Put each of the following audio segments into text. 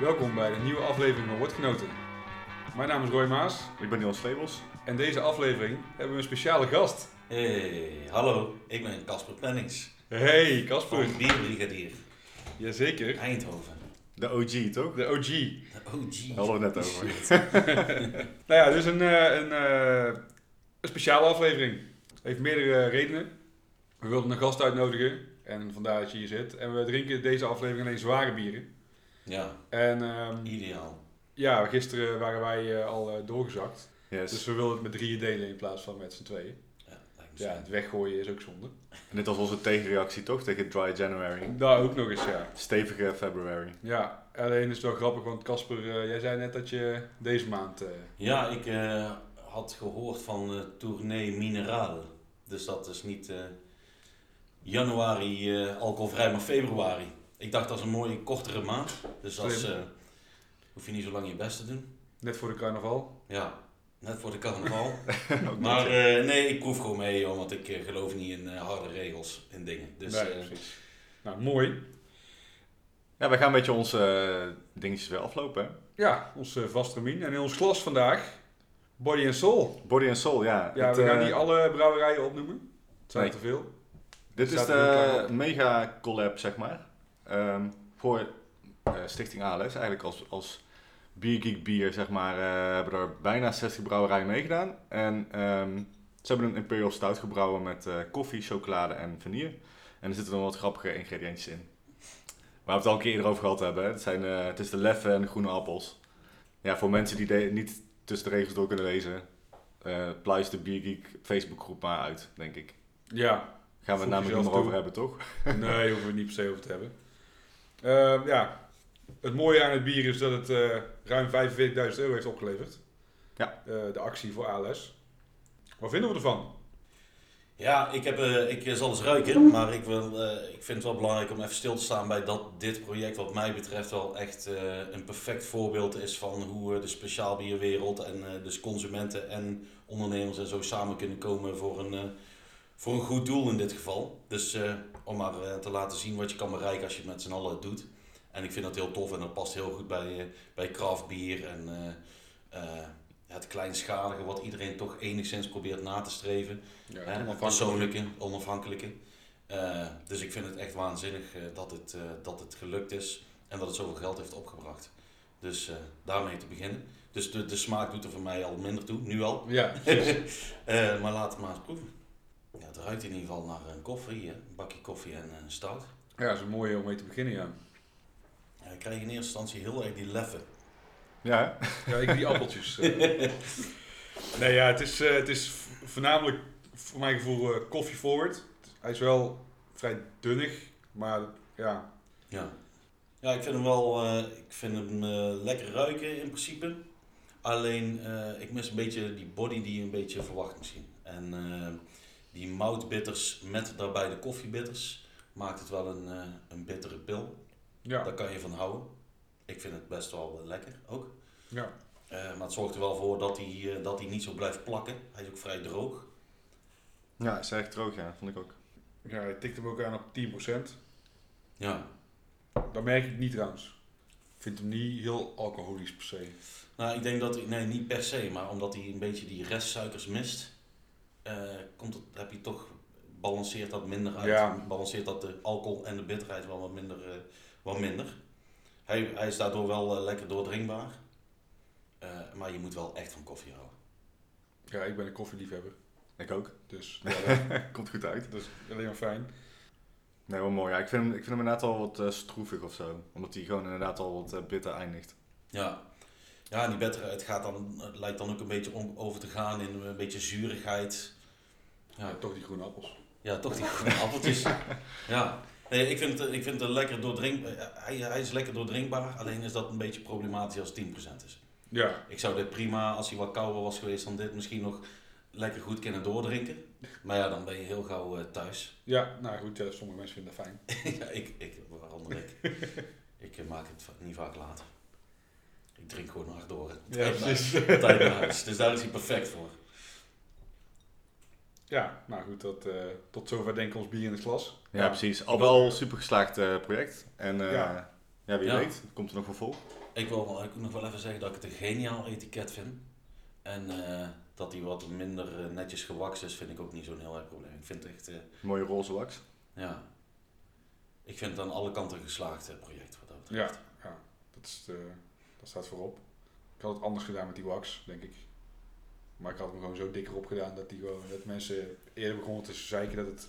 Welkom bij de nieuwe aflevering van Woordgenoten. Mijn naam is Roy Maas Ik ben Niels Slebels. en deze aflevering hebben we een speciale gast. Hey, hallo, ik ben Casper Plannings Hey Casper. van Bierbrigadier Jazeker. Eindhoven. De OG, toch? De OG. De OG. Daar hadden we het net over. Nou ja, dus een, eh, een, eh, een speciale aflevering. Heeft meerdere redenen. We wilden een gast uitnodigen en vandaar dat je hier zit. En we drinken deze aflevering alleen zware bieren. Ja, En ehm, ideaal. ja, gisteren waren wij eh, al eh, doorgezakt. Yes. Dus we wilden het met drieën delen in plaats van met z'n tweeën. Ja, lijkt me Ja, het weggooien is ook zonde. En dit was onze tegenreactie, toch? Tegen Dry January. Daar ook nog eens, ja. Stevige February. Ja, alleen is het wel grappig, want Casper, eh, jij zei net dat je deze maand... eh, Ja, ik eh, had gehoord van eh Tournee Minerale. Dus dat is niet eh, januari eh, alcoholvrij, maar februari. Ik dacht dat is een mooie kortere maand. Dus dat is, Slim. eh, hoef je niet zo lang je best te doen. net voor de carnaval. Ja, net voor de carnaval. Maar eh, nee, ik proef gewoon mee, joh, want ik eh, geloof niet in eh, harde regels en dingen. Dus nee, eh, precies. Nou, mooi. ja, wij gaan een beetje onze eh, dingetjes weer aflopen. Hè? Ja, ons eh, vast remien. En in ons glas vandaag, Body and Soul. Body and Soul, ja. Ja, Het, we gaan niet alle brouwerijen opnoemen. Het zijn Nee. te veel. Dit is de mega collab, zeg maar. Ehm, voor eh, Stichting ALS. Eigenlijk als, als Biergeek Bier, zeg maar, eh, hebben er bijna 60 brouwerijen meegedaan. En ehm, ze hebben een Imperial Stout gebrouwen met eh, koffie, chocolade en vanille. En er zitten nog wat grappige ingrediëntjes in. Waar we het al een keer eerder over gehad hebben. hè. Het, zijn, het is de leffe en de groene appels. Ja, voor mensen die de- niet tussen de regels door kunnen lezen, pluis de Biergeek Facebookgroep maar uit, denk ik. Ja, Gaan we het namelijk jezelf nog over hebben, toch? nee, hoeven we het niet per se over te hebben. Ehm, ja, het mooie aan het bier is dat het eh, ruim 45.000 euro heeft opgeleverd. Ja. Eh, de actie voor ALS. Wat vinden we ervan? Ja, ik, heb, eh, ik zal eens ruiken, maar ik, wil, eh, ik vind het wel belangrijk om even stil te staan bij dat dit project wat mij betreft wel echt eh, een perfect voorbeeld is van hoe de speciaalbierwereld en eh, dus consumenten en ondernemers en zo samen kunnen komen voor een, eh, voor een goed doel in dit geval. Dus eh, om maar eh, te laten zien wat je kan bereiken als je het met z'n allen doet. En ik vind dat heel tof en dat past heel goed bij, eh, bij craftbier en eh, eh, ja, het kleinschalige wat iedereen toch enigszins probeert na te streven. Ja, Hè, onafhankelijk. persoonlijke, onafhankelijke. Dus ik vind het echt waanzinnig dat, het, dat het gelukt is en dat het zoveel geld heeft opgebracht. Dus daarmee te beginnen. Dus de, de smaak doet er voor mij al minder toe, nu al. Ja, maar laat het maar eens proeven. Ja, het ruikt in ieder geval naar een koffie, hè? een bakje koffie en een stout. ja, dat is een mooie om mee te beginnen, ja. Ja, ik krijg in eerste instantie heel erg die leffen. Ja, hè? Ja, ik die appeltjes. eh. nee, ja, het is, eh, het is voornamelijk voor mijn gevoel eh coffee forward. Hij is wel vrij dunnig, maar ja, Ja. Ja, ik vind hem wel, eh, ik vind hem eh, lekker ruiken in principe. Alleen, eh, ik mis een beetje die body die je een beetje verwacht misschien. En eh, die moutbitters met daarbij de koffiebitters maakt het wel een, eh, een bittere pil. ja, Daar kan je van houden. Ik vind het best wel eh, lekker ook. ja. Eh, maar het zorgt er wel voor dat hij, eh, dat hij niet zo blijft plakken. Hij is ook vrij droog. Ja, is echt droog, ja. Vond ik ook. ja hij tikt hem ook aan op 10%. Ja. Dat merk ik niet trouwens. Ik vind hem niet heel alcoholisch per se. Nou, ik denk dat, hij- nee, niet per se, maar omdat hij een beetje die restsuikers mist, eh, komt het, heb je toch, balanceert dat minder uit. Ja. Balanceert dat de alcohol en de bitterheid wel wat minder. eh, wat minder. Hij, hij is daardoor wel eh, lekker doordringbaar. Eh, maar je moet wel echt van koffie houden. Ja, ik ben een koffieliefhebber. Ik ook. Dus ja, dat, Komt goed uit. dat is alleen maar fijn. Nee, wel mooi. Ja, ik, vind hem, ik vind hem inderdaad al wat eh, stroevig of zo. Omdat hij gewoon inderdaad al wat bitter eindigt. Ja. Ja, en die bitterheid gaat dan, het lijkt dan ook een beetje om, over te gaan in een beetje zurigheid. Ja, Ja, toch die groene appels. Ja, toch die groene appeltjes. Ja. Nee, ik vind, het- ik vind het lekker doordrinkbaar. Hij, hij is lekker doordrinkbaar, alleen is dat een beetje problematisch als het 10% is. Ja, Ik zou dit prima, als hij wat kouder was geweest dan dit, misschien nog lekker goed kunnen doordrinken. Maar ja, dan ben je heel gauw eh, thuis. ja nou goed, ja, sommige mensen vinden dat fijn. ja, ik, ik, waaronder ik. ik eh, maak het niet vaak later. Ik drink gewoon hard door. Ja, precies. Tijd naar huis. Dus daar is hij perfect voor. Ja, nou goed, dat, eh, tot zover denk ik ons bier in het glas. Ja, precies. Al wel super geslaagd eh, project. En eh, Ja. ja. wie Ja. weet, komt er nog wel vol. Ik wil ik nog wel even zeggen dat ik het een geniaal etiket vind. En eh, dat die wat minder netjes gewakst is, vind ik ook niet zo'n heel erg probleem. Ik vind het echt, Mooie roze wax. ja. Ik vind het aan alle kanten een geslaagd project wat dat Ja, betreft. ja dat, is de, dat staat voorop. Ik had het anders gedaan met die wax, denk ik. Maar ik had hem gewoon zo dikker op gedaan dat, die gewoon, dat mensen eerder begonnen te zeiken dat het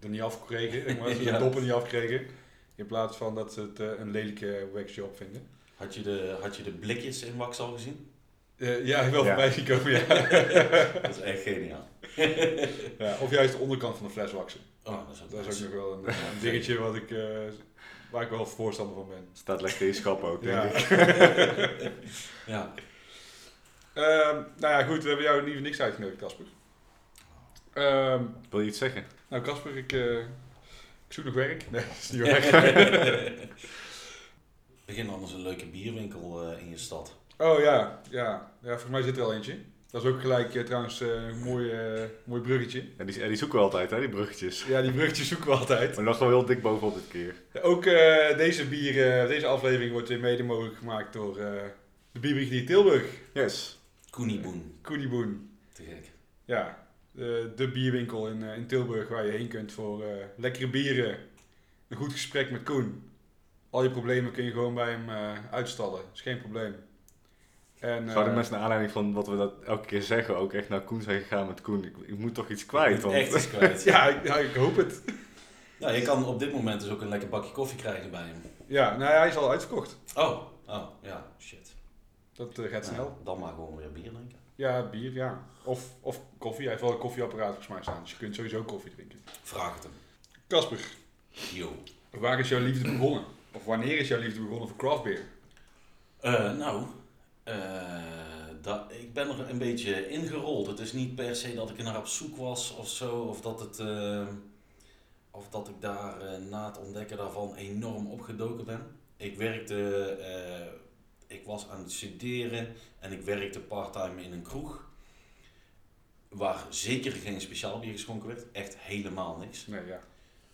er niet af kregen. maar, dat ze Ja. de doppen niet afkregen. In plaats van dat ze het eh, een lelijke waxjob vinden. Had, je de, had je de blikjes in wax al gezien? Eh, ja, ik wil Ja. voorbij zien komen, ja. Dat is echt geniaal. ja. Of juist de onderkant van de fles waxen. Oh, dat is ook, Dat is nice. ook nog wel een, een dingetje wat ik, eh, waar ik wel voorstander van ben. Staat lekker in je schap ook, denk ik. Ja. Ehm, nou ja, goed, we hebben jou niet niks uitgenodigd, Casper. Ehm, Wil je iets zeggen? nou, Casper, ik, eh, ik zoek nog werk. Nee, dat is niet waar. Begin anders een leuke bierwinkel eh, in je stad. oh ja, ja, ja, volgens mij zit er al eentje. Dat is ook gelijk eh, trouwens eh, een mooi, mooi bruggetje. Ja, die, zoeken we altijd, hè, die bruggetjes. Ja, die bruggetjes zoeken we altijd. Maar nog wel heel dik bovenop dit keer. Ja, ook eh, deze bier, eh, deze aflevering wordt weer mede mogelijk gemaakt door eh, de Bierbrigadier Tilburg. Yes. Koenieboen. Koenieboen. Te gek. Ja, de, de bierwinkel in, eh, in Tilburg waar je heen kunt voor eh, lekkere bieren. Een goed gesprek met Koen. Al je problemen kun je gewoon bij hem eh, uitstallen. is geen probleem. En, Zouden mensen naar aanleiding van wat we dat elke keer zeggen ook echt naar Koen zijn gegaan met Koen? Ik, ik moet toch iets kwijt, want... Echt iets kwijt. ja, ik, ja, ik hoop het. Ja, je kan op dit moment dus ook een lekker bakje koffie krijgen bij hem. Ja, nou ja, hij is al uitverkocht. Oh, oh, ja, shit. Dat eh, gaat snel. Dan maar gewoon weer bier drinken. Ja, bier, ja. Of, of koffie. Hij heeft wel een koffieapparaat volgens mij staan. Dus je kunt sowieso koffie drinken. Vraag het hem. Kasper, Yo. waar is jouw liefde begonnen? Of wanneer is jouw liefde begonnen voor craft beer? Eh, nou, eh, dat, ik ben er een beetje ingerold. Het is niet per se dat ik er naar op zoek was of zo, of dat, het, of dat ik daar na het ontdekken daarvan enorm opgedoken ben. Ik werkte, ik was aan het studeren en ik werkte parttime in een kroeg. Waar zeker geen speciaal bier geschonken werd. Echt helemaal niks. Nee, ja.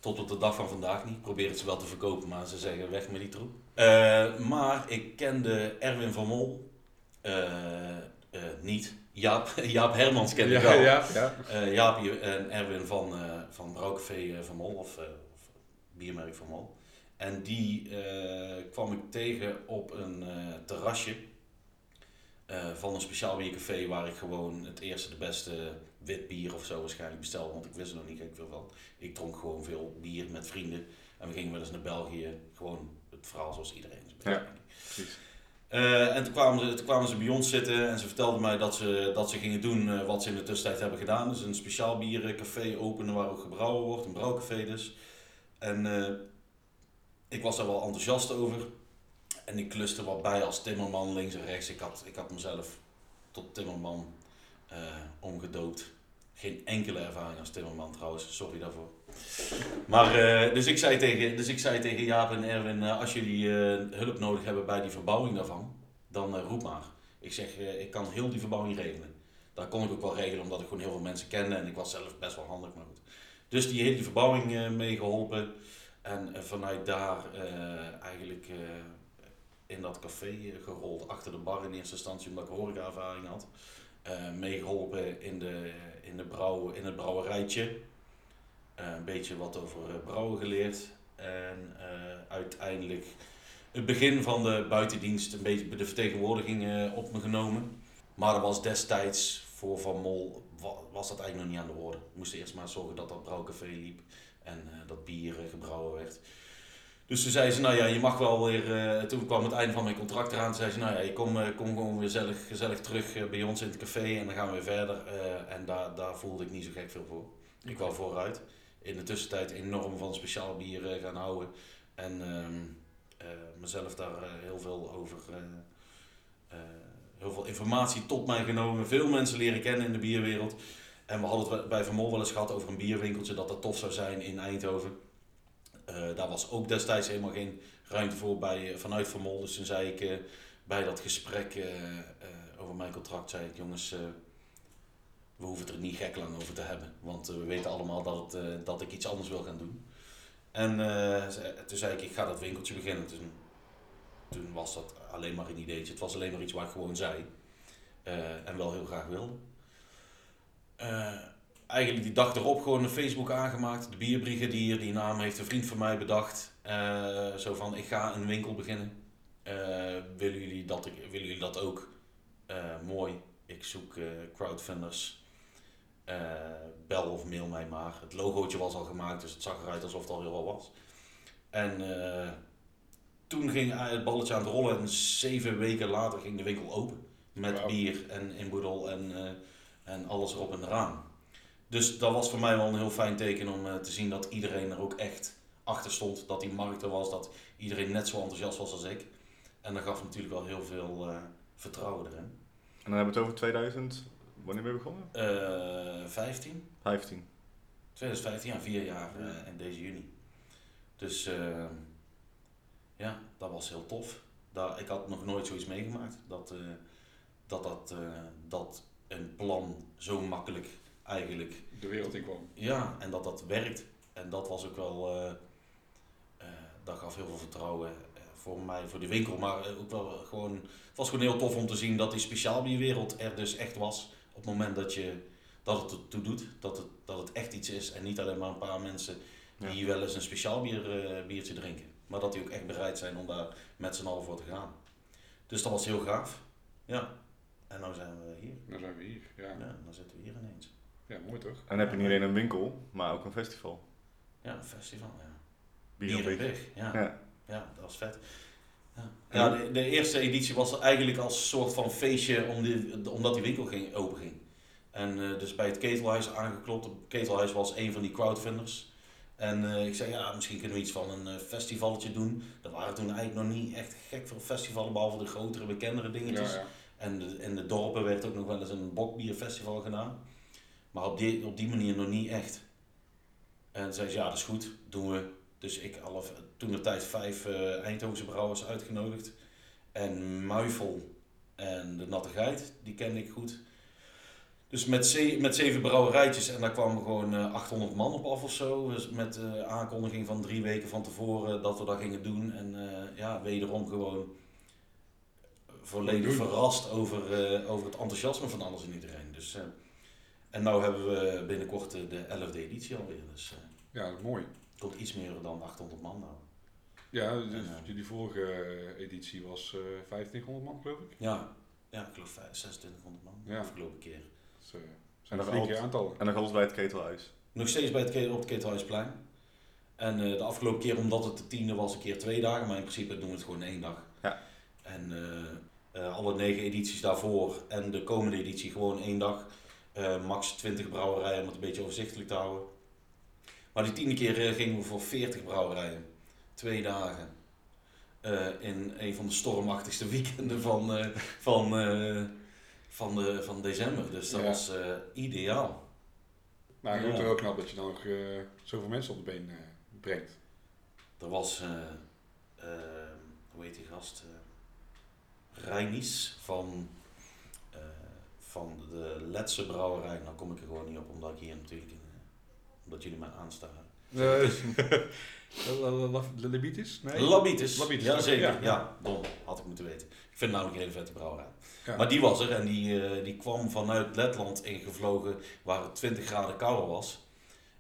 Tot op de dag van vandaag niet. Probeer het ze wel te verkopen, maar ze zeggen weg met die troep. Eh, maar ik kende Erwin van Mol eh, eh, niet. Jaap, Jaap Hermans kende ik wel. ja, ja. Jaapie en Erwin van, van Brouwcafé Van Mol, of, of Biermerk Van Mol. En die eh, kwam ik tegen op een eh, terrasje eh, van een speciaal biercafé waar ik gewoon het eerste de beste wit bier of zo waarschijnlijk bestelde, want ik wist er nog niet gek veel van. Ik dronk gewoon veel bier met vrienden en we gingen wel eens naar België, gewoon het verhaal zoals iedereen. Ja, precies. En toen kwamen, ze, toen kwamen ze bij ons zitten en ze vertelden mij dat ze, dat ze gingen doen wat ze in de tussentijd hebben gedaan. Dus een speciaal bierencafé openen waar ook gebrouwen wordt, een brouwcafé dus. En ik was daar wel enthousiast over. En ik kluste wat bij als timmerman links en rechts. Ik had, ik had mezelf tot timmerman eh, omgedoopt. Geen enkele ervaring als timmerman trouwens, sorry daarvoor. Maar, eh, dus, ik zei tegen, dus ik zei tegen Jaap en Erwin, eh, als jullie hulp nodig hebben bij die verbouwing daarvan, dan roep maar. Ik zeg, ik kan heel die verbouwing regelen. Dat kon ik ook wel regelen, omdat ik gewoon heel veel mensen kende en ik was zelf best wel handig, maar goed. Dus die hele verbouwing eh meegeholpen. En vanuit daar eh, eigenlijk eh, in dat café gerold, achter de bar in eerste instantie, omdat ik horeca-ervaring had. Eh, meegeholpen in, de, in, de brouw, in het brouwerijtje. Een beetje wat over brouwen geleerd. En uiteindelijk het begin van de buitendienst, een beetje de vertegenwoordiging op me genomen. Maar dat was destijds voor Van Mol, wa- was dat eigenlijk nog niet aan de orde. We moesten eerst maar zorgen dat dat brouwcafé liep en eh, dat bier eh, gebrouwen werd. Dus toen zei ze, nou ja, je mag wel weer, eh, toen kwam het einde van mijn contract eraan, toen zei ze, nou ja, je kom, kom gewoon weer gezellig, gezellig terug bij ons in het café en dan gaan we weer verder. En daar, daar voelde ik niet zo gek veel voor. Ik wou vooruit. In de tussentijd enorm van speciaal bier gaan houden. En ehm, eh, mezelf daar heel veel over, heel veel informatie tot mij genomen. Veel mensen leren kennen in de bierwereld. En we hadden het bij Van Mol wel eens gehad over een bierwinkeltje dat dat tof zou zijn in Eindhoven. Eh, daar was ook destijds helemaal geen ruimte voor bij, eh, vanuit Van Mol. Dus toen zei ik eh, bij dat gesprek over mijn contract, zei ik jongens, we hoeven het er niet gek lang over te hebben. Want we weten allemaal dat, het, dat ik iets anders wil gaan doen. En toen zei ik, ik ga dat winkeltje beginnen. Toen toen was dat alleen maar een ideetje. Het was alleen maar iets waar ik gewoon zei. En wel heel graag wilde. Eh, eigenlijk die dag erop gewoon een Facebook aangemaakt. De bierbrigadier, die naam heeft een vriend van mij bedacht. Eh, zo van, ik ga een winkel beginnen. Eh, willen, jullie dat, willen jullie dat ook? Mooi. Ik zoek crowdfunders. Bel of mail mij maar. Het logootje was al gemaakt, dus het zag eruit alsof het al heel wel was. En toen ging het balletje aan het rollen en zeven weken later ging de winkel open. Met bier en inboedel en, en alles erop en eraan. Dus dat was voor mij wel een heel fijn teken om eh, te zien dat iedereen er ook echt achter stond. Dat die markt er was, dat iedereen net zo enthousiast was als ik. En dat gaf natuurlijk wel heel veel eh, vertrouwen erin. En dan hebben we het over 2000. Wanneer ben je begonnen? Eh 15? 15. 2015, ja, vier jaar eh, in deze juni. Dus eh, ja, dat was heel tof. Daar, ik had nog nooit zoiets meegemaakt. Dat, eh, dat, dat, eh, dat een plan zo makkelijk eigenlijk De wereld in kwam. Ja, en dat dat werkt. En dat was ook wel, eh, eh, dat gaf heel veel vertrouwen eh, voor mij, voor de winkel. Maar ook wel gewoon, het was gewoon heel tof om te zien dat die speciaalbierwereld er dus echt was. Op het moment dat, je, dat het ertoe doet, dat het, dat het echt iets is. En niet alleen maar een paar mensen die Ja. wel eens een speciaal bier, biertje drinken. Maar dat die ook echt bereid zijn om daar met z'n allen voor te gaan. Dus dat was heel gaaf. Ja. En nu zijn we hier. Nou zijn we hier. Ja, Ja, dan zitten we hier ineens. ja mooi toch? En dan heb je niet alleen een winkel, maar ook een festival. Ja, een festival, ja. Bier ja. Ja. Ja, dat was vet. Ja, ja de, de eerste editie was eigenlijk als soort van feestje om die, omdat die winkel ging, open ging. En eh, dus bij het Ketelhuis aangeklopt. Het Ketelhuis was een van die crowdfunders. En eh, ik zei, ja, misschien kunnen we iets van een eh, festivalletje doen. Er waren toen eigenlijk nog niet echt gek veel festivalen, behalve de grotere, bekendere dingetjes. Ja, ja. En de, in de dorpen werd ook nog wel eens een bokbierfestival gedaan. Maar op die, op die manier nog niet echt. En zei ze, ja, dat is goed, doen we. Dus ik alle, toen de tijd vijf eh Eindhovense brouwers uitgenodigd. En Muifel en de Natte Geit, die kende ik goed. Dus met, met zeven brouwerijtjes en daar kwam gewoon eh, 800 man op af of zo. Dus met eh, aankondiging van drie weken van tevoren dat we dat gingen doen. En eh, ja, wederom gewoon volledig verrast over, eh, over het enthousiasme van alles en iedereen. Dus, eh, en nu hebben we binnenkort eh, de 11e editie alweer. Dus eh, ja, mooi. het komt iets meer dan 800 man nou. Ja, dus En, jullie vorige editie was eh 2500 man geloof ik. Ja, ja ik geloof vijf- 2600 man de Ja. afgelopen keer. Dat eh, zijn nog flinke aantallen. En dan alles bij het ketelhuis. Nog steeds bij het, op het Ketelhuisplein. En eh, de afgelopen keer, omdat het de tiende was, een keer twee dagen. Maar in principe doen we het gewoon één dag. Ja. En alle negen edities daarvoor en de komende editie gewoon één dag. Eh, max 20 brouwerijen om het een beetje overzichtelijk te houden. Maar die tiende keer eh, gingen we voor 40 brouwerijen. Twee dagen. Eh, in een van de stormachtigste weekenden van, eh, van, eh, van, de, van december. Dus dat Ja. was eh, ideaal. Maar ik Ja. vind het wel knap dat je dan nog eh, zoveel mensen op de been eh, brengt. Er was, eh, eh, hoe heet die gast? Eh Reinis van, eh, van de Letse brouwerij. Nou kom ik er gewoon niet op, omdat ik hier natuurlijk, in, eh, omdat jullie mij aanstaren. De Lebitis? Nee? Labitis. Labitis, ja zeker. Ja. Ja. dom. Had ik moeten weten. Ik vind het namelijk een hele vette brouwerij. Ja. Maar die was er en die, eh, die kwam vanuit Letland ingevlogen waar het 20 graden kouder was.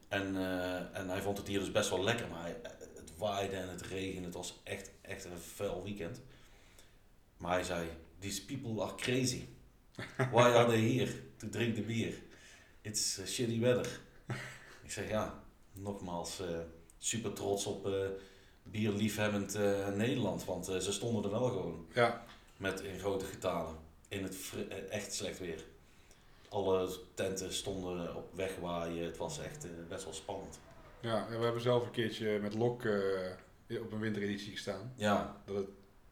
En, eh, en hij vond het hier dus best wel lekker, maar hij, het waaide en het regende. Het was echt, echt een vuil weekend. Maar hij zei, these people are crazy. Why are they here to drink the beer? It's uh, shitty weather. Ik zeg ja, nogmaals, eh, super trots op eh bierliefhebbend eh, Nederland. Want ze stonden er wel gewoon. Ja, Met in grote getalen. In het echt slecht weer. Alle tenten stonden op wegwaaien. Het was echt best wel spannend. ja, we hebben zelf een keertje met Lok op een wintereditie gestaan. Ja, Dat, het,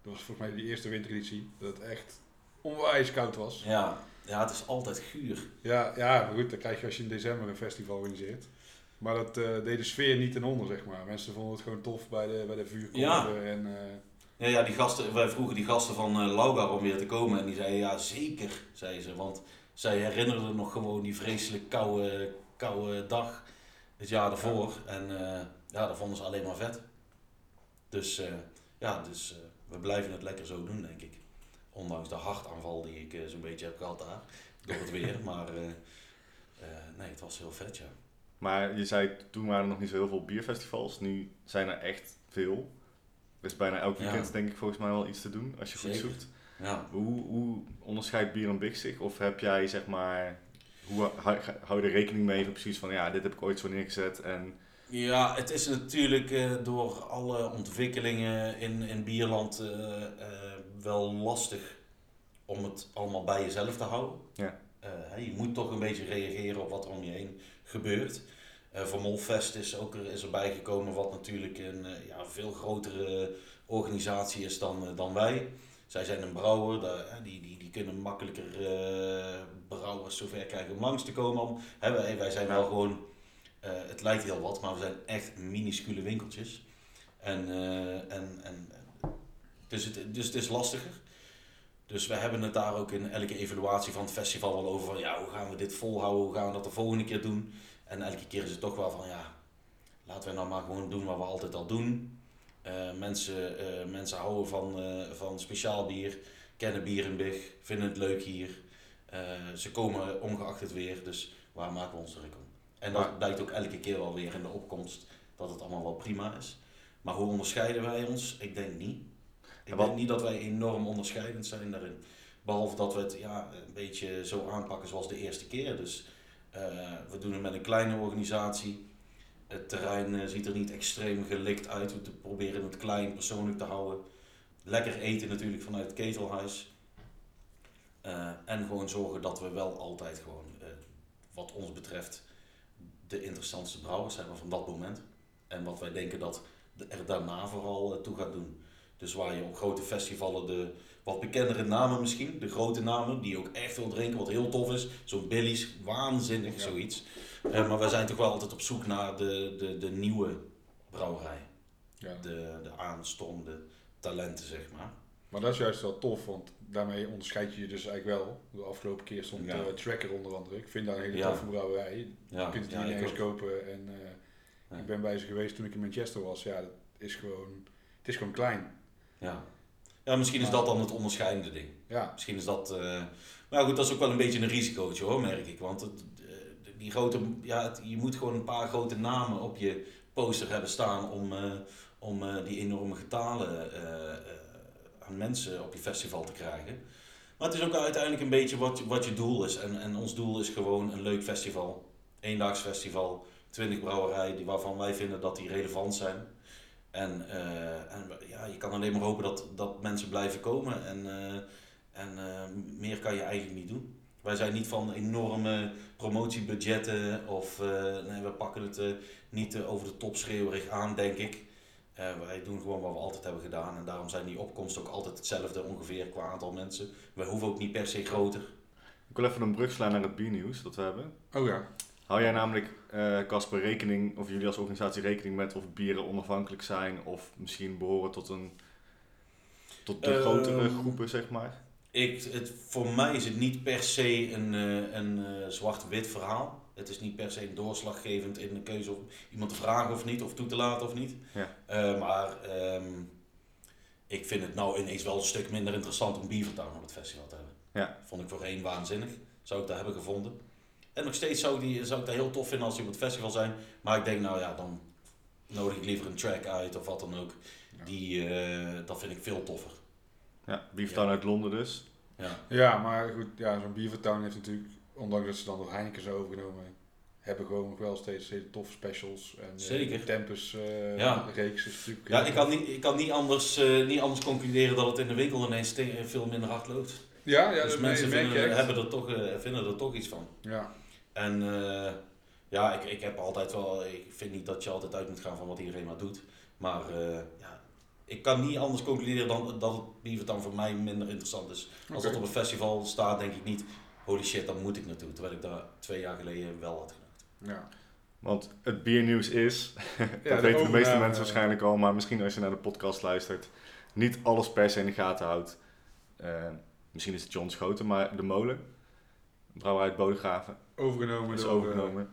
dat was volgens mij de eerste wintereditie. Dat het echt onwijs koud was. ja, ja het is altijd guur. Ja, ja, maar goed, dan krijg je als je in december een festival organiseert. Maar dat eh, deed de sfeer niet ten onder, zeg maar. Mensen vonden het gewoon tof bij de, bij de vuurkorven Ja. en... eh, Ja, ja, die gasten, wij vroegen die gasten van Lauga om weer te komen. En die zeiden ja, zeker, zei ze. Want zij herinnerden nog gewoon die vreselijk koude, koude dag het jaar ervoor. En ja, dat vonden ze alleen maar vet. Dus ja, dus, we blijven het lekker zo doen, denk ik. Ondanks de hartaanval die ik eh, zo'n beetje heb gehad daar, door het weer. Maar eh, eh, nee, het was heel vet, ja. Maar je zei, toen waren er nog niet zo heel veel bierfestivals. Nu zijn er echt veel. Er is bijna elk Ja. weekend denk ik volgens mij wel iets te doen, als je goed zoekt. Ja, Hoe, hoe onderscheidt Bier en Big zich? Of heb jij zeg maar, hoe hou, je er rekening mee van precies van, ja, dit heb ik ooit zo neergezet en... Ja, het is natuurlijk eh, door alle ontwikkelingen in, in Bierland eh, eh, wel lastig om het allemaal bij jezelf te houden. Ja. Je moet toch een beetje reageren op wat er om je heen gebeurt. Voor Molfest is ook er, is erbij gekomen wat natuurlijk een ja, veel grotere organisatie is dan, dan wij. Zij zijn een brouwer, die, die, die kunnen makkelijker brouwers zover krijgen om langs te komen. Om, hè, wij, wij zijn wel gewoon eh, het lijkt heel wat, maar we zijn echt minuscule winkeltjes. En, eh, en, en, dus, het, dus het is lastiger. Dus we hebben het daar ook in elke evaluatie van het festival wel over van ja, hoe gaan we dit volhouden, hoe gaan we dat de volgende keer doen. En elke keer is het toch wel van ja, laten we nou maar gewoon doen wat we altijd al doen. Eh, mensen, mensen houden van, van speciaal bier, kennen bier big, vinden het leuk hier. Ze komen ongeacht het weer, dus waar maken we ons druk om? En dat Maar- blijkt ook elke keer wel weer in de opkomst dat het allemaal wel prima is. Maar hoe onderscheiden wij ons? Ik denk niet. Ik denk niet dat wij enorm onderscheidend zijn daarin. Behalve dat we het ja, een beetje zo aanpakken zoals de eerste keer. Dus eh, we doen het met een kleine organisatie. Het terrein eh, ziet er niet extreem gelikt uit. We proberen het klein, persoonlijk te houden. Lekker eten natuurlijk vanuit het ketelhuis. Eh, en gewoon zorgen dat we wel altijd gewoon, wat ons betreft, de interessantste brouwers hebben van dat moment. En wat wij denken dat er daarna vooral eh, toe gaat doen. Dus waar je op grote festivalen de wat bekendere namen misschien, de grote namen, die ook echt wil drinken, wat heel tof is. Zo'n Billy's, waanzinnig Ja. zoiets. Eh, maar wij zijn toch wel altijd op zoek naar de, de, de nieuwe brouwerij. Ja. De, de aanstormende talenten, zeg maar. Maar dat is juist wel tof, want daarmee onderscheid je je dus eigenlijk wel. De afgelopen keer stond Ja. eh, Tracker onder andere. Ik vind dat een hele Ja. toffe brouwerij. Ja, je kunt het hier nergens kopen. En eh, ik ben bij ze geweest toen ik in Manchester was. Ja, dat is gewoon, het is gewoon klein. Ja. ja, misschien is dat dan het onderscheidende ding. Ja, Misschien is dat. eh, Maar goed, dat is ook wel een beetje een risicootje hoor, merk ik. Want het, die grote, ja, het- je moet gewoon een paar grote namen op je poster hebben staan om, om die enorme getalen aan mensen op je festival te krijgen. Maar het is ook uiteindelijk een beetje wat, wat je doel is. En, en ons doel is gewoon een leuk festival. Eendaags festival, 20 brouwerijen die, waarvan wij vinden dat die relevant zijn. En, eh, en ja, je kan alleen maar hopen dat, dat mensen blijven komen. En, eh, en eh, meer kan je eigenlijk niet doen. Wij zijn niet van enorme promotiebudgetten of we pakken het niet over de top schreeuwerig aan, denk ik. Eh, wij doen gewoon wat we altijd hebben gedaan en daarom zijn die opkomsten ook altijd hetzelfde ongeveer qua aantal mensen. Wij hoeven ook niet per se groter. Ik wil even een brug slaan naar het biernieuws dat we hebben. oh ja. Hou jij namelijk, eh, Casper, rekening, of jullie als organisatie rekening met of bieren onafhankelijk zijn of misschien behoren tot een tot de Ehm, grotere groepen, zeg maar? Ik, het, voor mij is het niet per se een, eh, een eh, zwart-wit verhaal. Het is niet per se doorslaggevend in de keuze om iemand te vragen of niet, of toe te laten of niet. Ja. Eh, maar ehm, ik vind het nou ineens wel een stuk minder interessant om Beavertown op het festival te hebben. Ja. Vond ik voorheen waanzinnig. Zou ik daar hebben gevonden. En nog steeds zou, die, zou ik dat heel tof vinden als die op het festival zijn. Maar ik denk, nou ja, dan nodig ik liever een track uit of wat dan ook. Ja. Die, eh, dat vind ik veel toffer. Ja, Beeftown Ja. uit Londen dus. Ja. Ja, maar goed, ja, zo'n Beavertown heeft natuurlijk, ondanks dat ze dan door Heineken zijn overgenomen, hebben gewoon nog wel steeds hele toffe specials. En, eh, Zeker. Tempus eh, Ja. reeks is natuurlijk... Ja, ik kan niet, ik kan niet, anders, eh, niet anders concluderen dat het in de winkel ineens veel minder hard loopt. Ja, ja dus dat mensen merk vinden, echt. hebben er toch, eh, vinden er toch iets van. Ja, En eh, ja, ik, ik heb altijd wel, ik vind niet dat je altijd uit moet gaan van wat iedereen maar doet. Maar eh, ja, ik kan niet anders concluderen dan dat het Beavertown voor mij minder interessant is. Als Oké. dat op een festival staat, denk ik niet, holy shit, daar moet ik naartoe. Terwijl ik daar twee jaar geleden wel had gedacht. ja. Want het biernieuws is, dat Ja, weten de meeste mensen waarschijnlijk al, maar misschien als je naar de podcast luistert, niet alles per se in de gaten houdt. Eh, misschien is het John Schoten, maar de molen, brouwerij uit Bodegraven, Overgenomen is door, overgenomen. eh,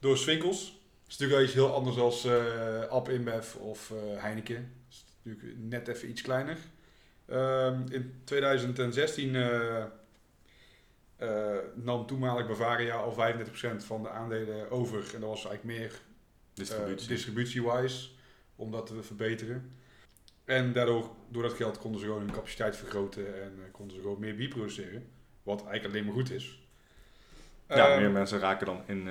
door Swinkels. Dat is natuurlijk wel iets heel anders als eh Ab InBev of eh, Heineken. Dat is natuurlijk net even iets kleiner. Ehm, in 2016 eh, eh, nam toenmalig Bavaria al 35% van de aandelen over. En dat was eigenlijk meer Distributie. eh, distributie-wise, om dat te verbeteren. En daardoor, door dat geld konden ze gewoon hun capaciteit vergroten en eh, konden ze gewoon meer bier produceren. Wat eigenlijk alleen maar goed is. ja, Ehm, meer mensen raken dan in,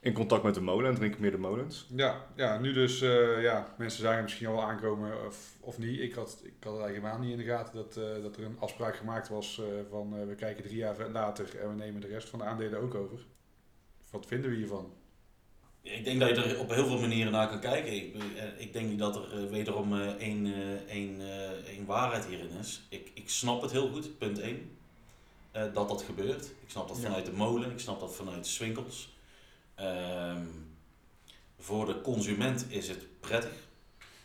in contact met de molen en drinken meer de molens. Ja, ja, nu dus, eh, ja, mensen zagen misschien al wel aankomen of, of niet. Ik had, ik had het eigenlijk helemaal niet in de gaten dat, eh, dat er een afspraak gemaakt was eh, van eh, we kijken drie jaar later en we nemen de rest van de aandelen ook over. Wat vinden we hiervan? Ik denk dat je er op heel veel manieren naar kan kijken. Ik, ik denk niet dat er wederom eh, één, eh, één, eh, één waarheid hierin is. Ik, ik snap het heel goed, punt 1. dat dat gebeurt. Ik snap dat Ja. vanuit de molen, ik snap dat vanuit de swinkels. Ehm, voor de consument is het prettig.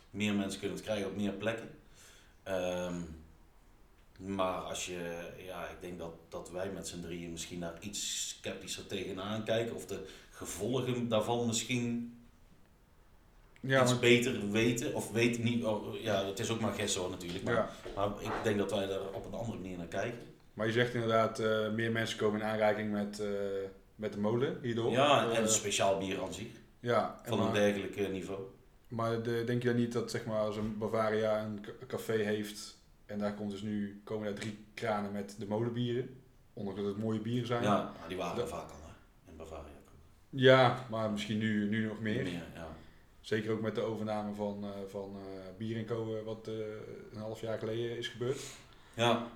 Meer mensen kunnen het krijgen op meer plekken. Ehm, maar als je, ja, ik denk dat, dat wij met z'n drieën misschien daar iets sceptischer tegenaan kijken. Of de gevolgen daarvan misschien Ja, iets beter weten. Of weten niet, oh, ja, het is ook maar hoor natuurlijk. Maar, ja, maar ik denk dat wij daar op een andere manier naar kijken. maar je zegt inderdaad, eh, meer mensen komen in aanraking met, eh, met de molen hierdoor. Ja, en Eh, speciaal bier aan zich. ja, Van een dergelijk niveau. maar de, denk je dan niet dat zeg maar, als een Bavaria een ca- café heeft en daar komt dus nu, komen daar drie kranen met de molenbieren, ondanks dat het mooie bieren zijn. Ja, die waren er vaak al hè, in Bavaria. Ja, maar misschien nu, nu nog meer. ja. Zeker ook met de overname van, eh van eh Bier Co, wat een half jaar geleden is gebeurd. ja,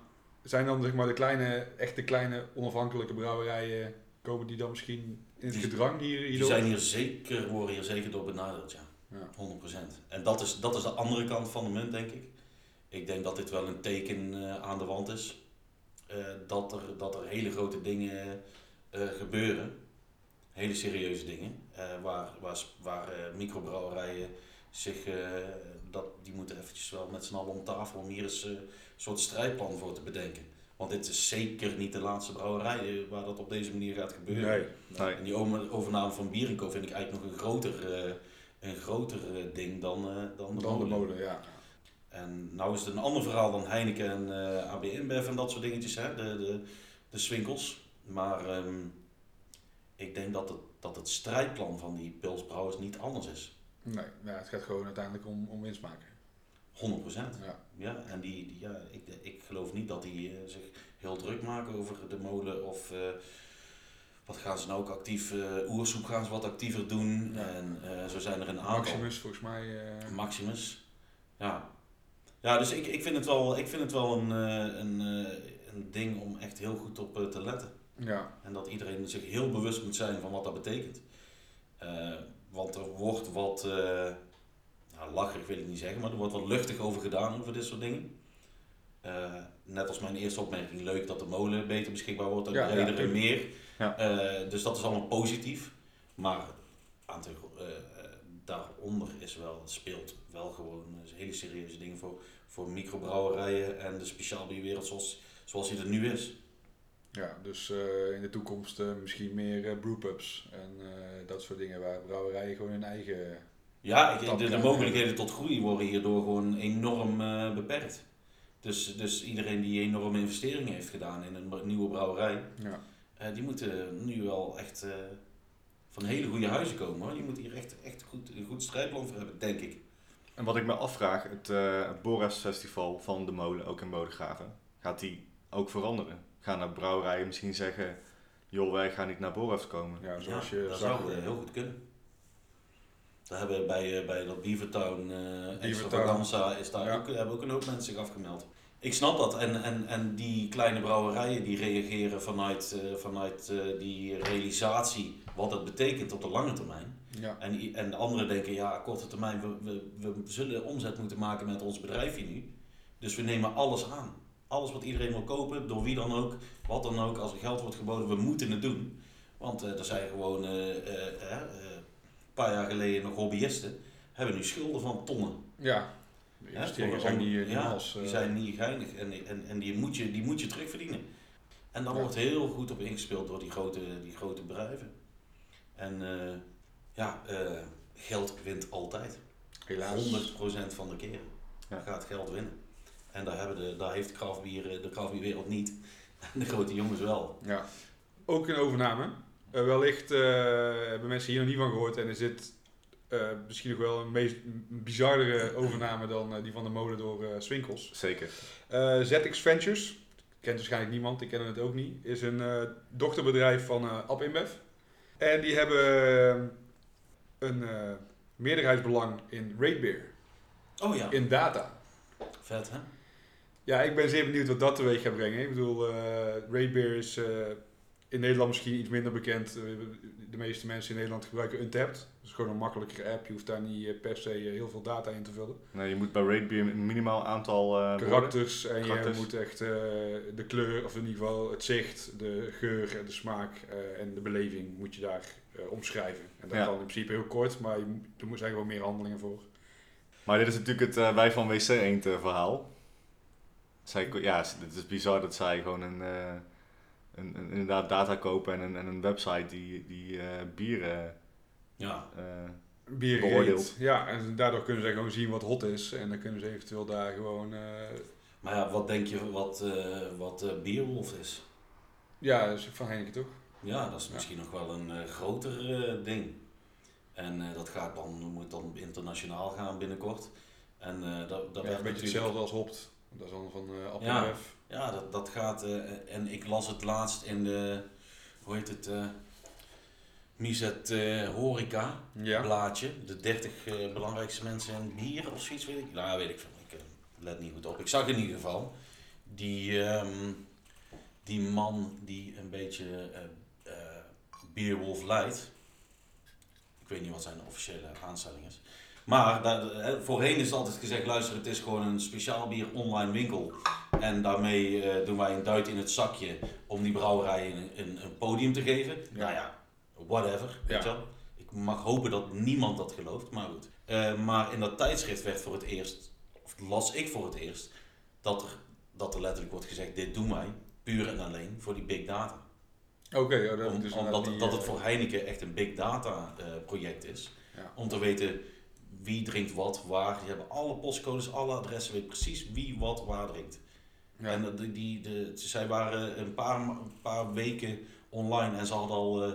Zijn dan zeg maar de kleine, echte kleine onafhankelijke brouwerijen, komen die dan misschien in het Die- gedrang hier, die zijn hier zeker, worden hier zeker door benaderd, ja. Ja. 100%. En dat is, dat is de andere kant van de munt, denk ik. Ik denk dat dit wel een teken eh, aan de wand is. eh, dat, er, dat er hele grote dingen eh, gebeuren. Hele serieuze dingen. waar waar, waar microbrouwerijen zich... dat, die moeten eventjes wel met z'n allen om tafel om hier eens een soort strijdplan voor te bedenken. Want dit is zeker niet de laatste brouwerij eh, waar dat op deze manier gaat gebeuren. Nee. Nee. En die over- overname van Bierenko vind ik eigenlijk nog een groter, eh, een groter eh, ding dan, eh, dan de Dan de molen. ja. En nou is het een ander verhaal dan Heineken en AB InBev en dat soort dingetjes, hè? De, de, de swinkels. Maar ehm, ik denk dat het, dat het strijdplan van die pilsbrouwers niet anders is. 100%. Nee, ja, het gaat gewoon uiteindelijk om, om winst maken. Ja. Ja, en die, die, ja, ik, ik geloof niet dat die eh, zich heel druk maken over de molen of... eh, wat gaan ze nou ook actief, eh oersoep gaan ze wat actiever doen. Ja. En zo zijn er een aantal. Maximus volgens mij. Maximus. Ja. Ja, dus ik, ik vind het wel, ik vind het wel een, een, een ding om echt heel goed op te letten. ja, En dat iedereen zich heel bewust moet zijn van wat dat betekent. Want er wordt wat, nou, lacherig wil ik niet zeggen, maar er wordt wat luchtig over gedaan over dit soort dingen. Eh, net als mijn eerste opmerking, leuk dat de molen beter beschikbaar wordt en Ja, tuurlijk. meer. Ja. Eh, dus dat is allemaal positief. Maar aan te, eh, daaronder is wel, speelt wel gewoon hele serieuze dingen voor, voor microbrouwerijen en de speciaalbierwereld zoals, zoals die er nu is. ja, dus in de toekomst misschien meer brewpubs en dat soort dingen waar brouwerijen gewoon hun eigen... Ja, ik, de, de mogelijkheden tot groei worden hierdoor gewoon enorm eh, beperkt. Dus, dus iedereen die enorme investeringen heeft gedaan in een nieuwe brouwerij, Ja, eh, die moeten nu wel echt eh, van hele goede huizen komen. Hoor. Die moeten hier echt, echt goed, een goed strijdplan voor hebben, denk ik. En wat ik me afvraag, het, eh het Boras Festival van de molen, ook in Bodegraven, gaat die ook veranderen? Gaan er brouwerijen misschien zeggen, joh, wij gaan niet naar Boras komen? ja zoals ja, je dat zag. zou eh, heel goed kunnen. Daar hebben we bij, eh, bij dat Beavertown eh Beavertown. extravaganza is daar Ja. ook, hebben ook een hoop mensen zich afgemeld. Ik snap dat. En, en, en die kleine brouwerijen die reageren vanuit, eh, vanuit eh, die realisatie wat het betekent op de lange termijn. Ja, En, en de anderen denken, ja, korte termijn, we, we, we zullen omzet moeten maken met ons bedrijfje nu. Dus we nemen alles aan. Alles wat iedereen wil kopen, door wie dan ook, wat dan ook, als er geld wordt geboden, we moeten het doen. Want eh, er zijn gewoon, eh, eh, eh, paar jaar geleden nog hobbyisten, hebben nu schulden van tonnen. ja. De investeringen zijn niet, om- niet ja, als... die eh, zijn niet geinig en, en, en die, moet je, die moet je terugverdienen. En daar Ja. wordt heel goed op ingespeeld door die grote, die grote bedrijven. En eh, ja, eh, geld wint altijd. helaas. 100% van de keren Ja. gaat geld winnen. En daar, hebben de, daar heeft de kraftbier, de kraftbierwereld niet. En de grote jongens wel. Ja. Ook een overname. Eh, wellicht eh, hebben mensen hier nog niet van gehoord en is dit eh, misschien nog wel een meest bizarre overname dan eh, die van de mode door eh, Swinkels. Zeker. Eh, ZX Ventures, kent waarschijnlijk niemand, ik ken het ook niet, is een eh, dochterbedrijf van eh App InBev. En die hebben een eh, meerderheidsbelang in Ratebeer, Oh ja, in data. vet hè? Ja, ik ben zeer benieuwd wat dat teweeg gaat brengen. Ik bedoel, eh Ratebeer is eh, in Nederland misschien iets minder bekend. Eh, De meeste mensen in Nederland gebruiken Untapped. Dat is gewoon een makkelijkere app. Je hoeft daar niet eh, per se eh, heel veel data in te vullen. Nee, je moet bij Ratebeer een minimaal aantal woorden- Karakters en Karakters. je moet echt de kleur, of in ieder geval het zicht, de geur en de smaak en de beleving moet je daar omschrijven. En dat Ja. kan in principe heel kort, maar je, er moet- zijn gewoon meer handelingen voor. Maar dit is natuurlijk het wij van WC Eend verhaal. Zij, ja, het is bizar dat zij gewoon een, een, een inderdaad data kopen en een, en een website die, die eh bieren Ja, eh, Bier Beoordeeld. gereed. Ja, en daardoor kunnen ze gewoon zien wat hot is. En dan kunnen ze eventueel daar gewoon... eh, maar ja, wat denk je wat, eh wat eh, Beerwolf is? ja, dat is van Heineken toch? Ja, dat is Ja. misschien nog wel een eh, groter eh, ding. En eh, dat gaat dan, moet dan internationaal gaan binnenkort. En eh, dat, dat ja, een beetje natuurlijk- hetzelfde als Hopt. Dat is dan van uh, Ja. Ja, dat, dat gaat. eh, en ik las het laatst in de. Hoe heet het? eh Miset eh, Horeca Ja. blaadje. De 30 eh, belangrijkste mensen in bier of zoiets, weet ik. Nou, weet ik veel. Ik let niet goed op. Ik zag in ieder geval die, ehm, die man die een beetje Beerwolf leidt. Ik weet niet wat zijn officiële aanstelling is. Maar daar, eh, voorheen is altijd gezegd, luister, het is gewoon een speciaal bier online winkel. En daarmee eh, doen wij een duit in het zakje om die brouwerij een, een, een podium te geven. Nou ja, whatever. Weet je wel. Ik mag hopen dat niemand dat gelooft, maar goed. Eh, maar in dat tijdschrift werd voor het eerst, of las ik voor het eerst, dat er, dat er letterlijk wordt gezegd, dit doen wij puur en alleen voor die big data. Oké, ja, dat Om, dus omdat die, dat het voor Heineken echt een big data project is. Ja. Om te weten wie drinkt wat, waar. Die hebben alle postcodes, alle adressen, weet precies wie wat waar drinkt. ja. En die, die, de, zij waren een paar, een paar weken online en ze hadden al eh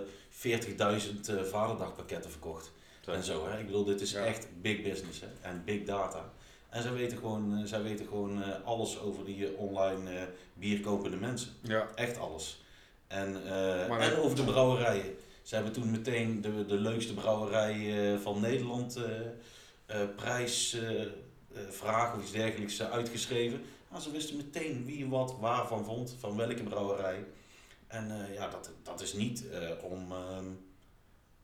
40.000 eh vaderdagpakketten verkocht. En zo, hè. Ik bedoel, dit is Ja. echt big business hè. en big data. En zij weten gewoon, eh, zij weten gewoon alles over die online bierkopende mensen. ja. Echt alles. En, en over de brouwerijen. Ze hebben toen meteen de, de leukste brouwerij van Nederland eh eh, prijs eh, eh, of iets dergelijks uitgeschreven. Nou, ze wisten meteen wie wat waarvan vond, van welke brouwerij. En ja, dat, dat is niet om, ehm,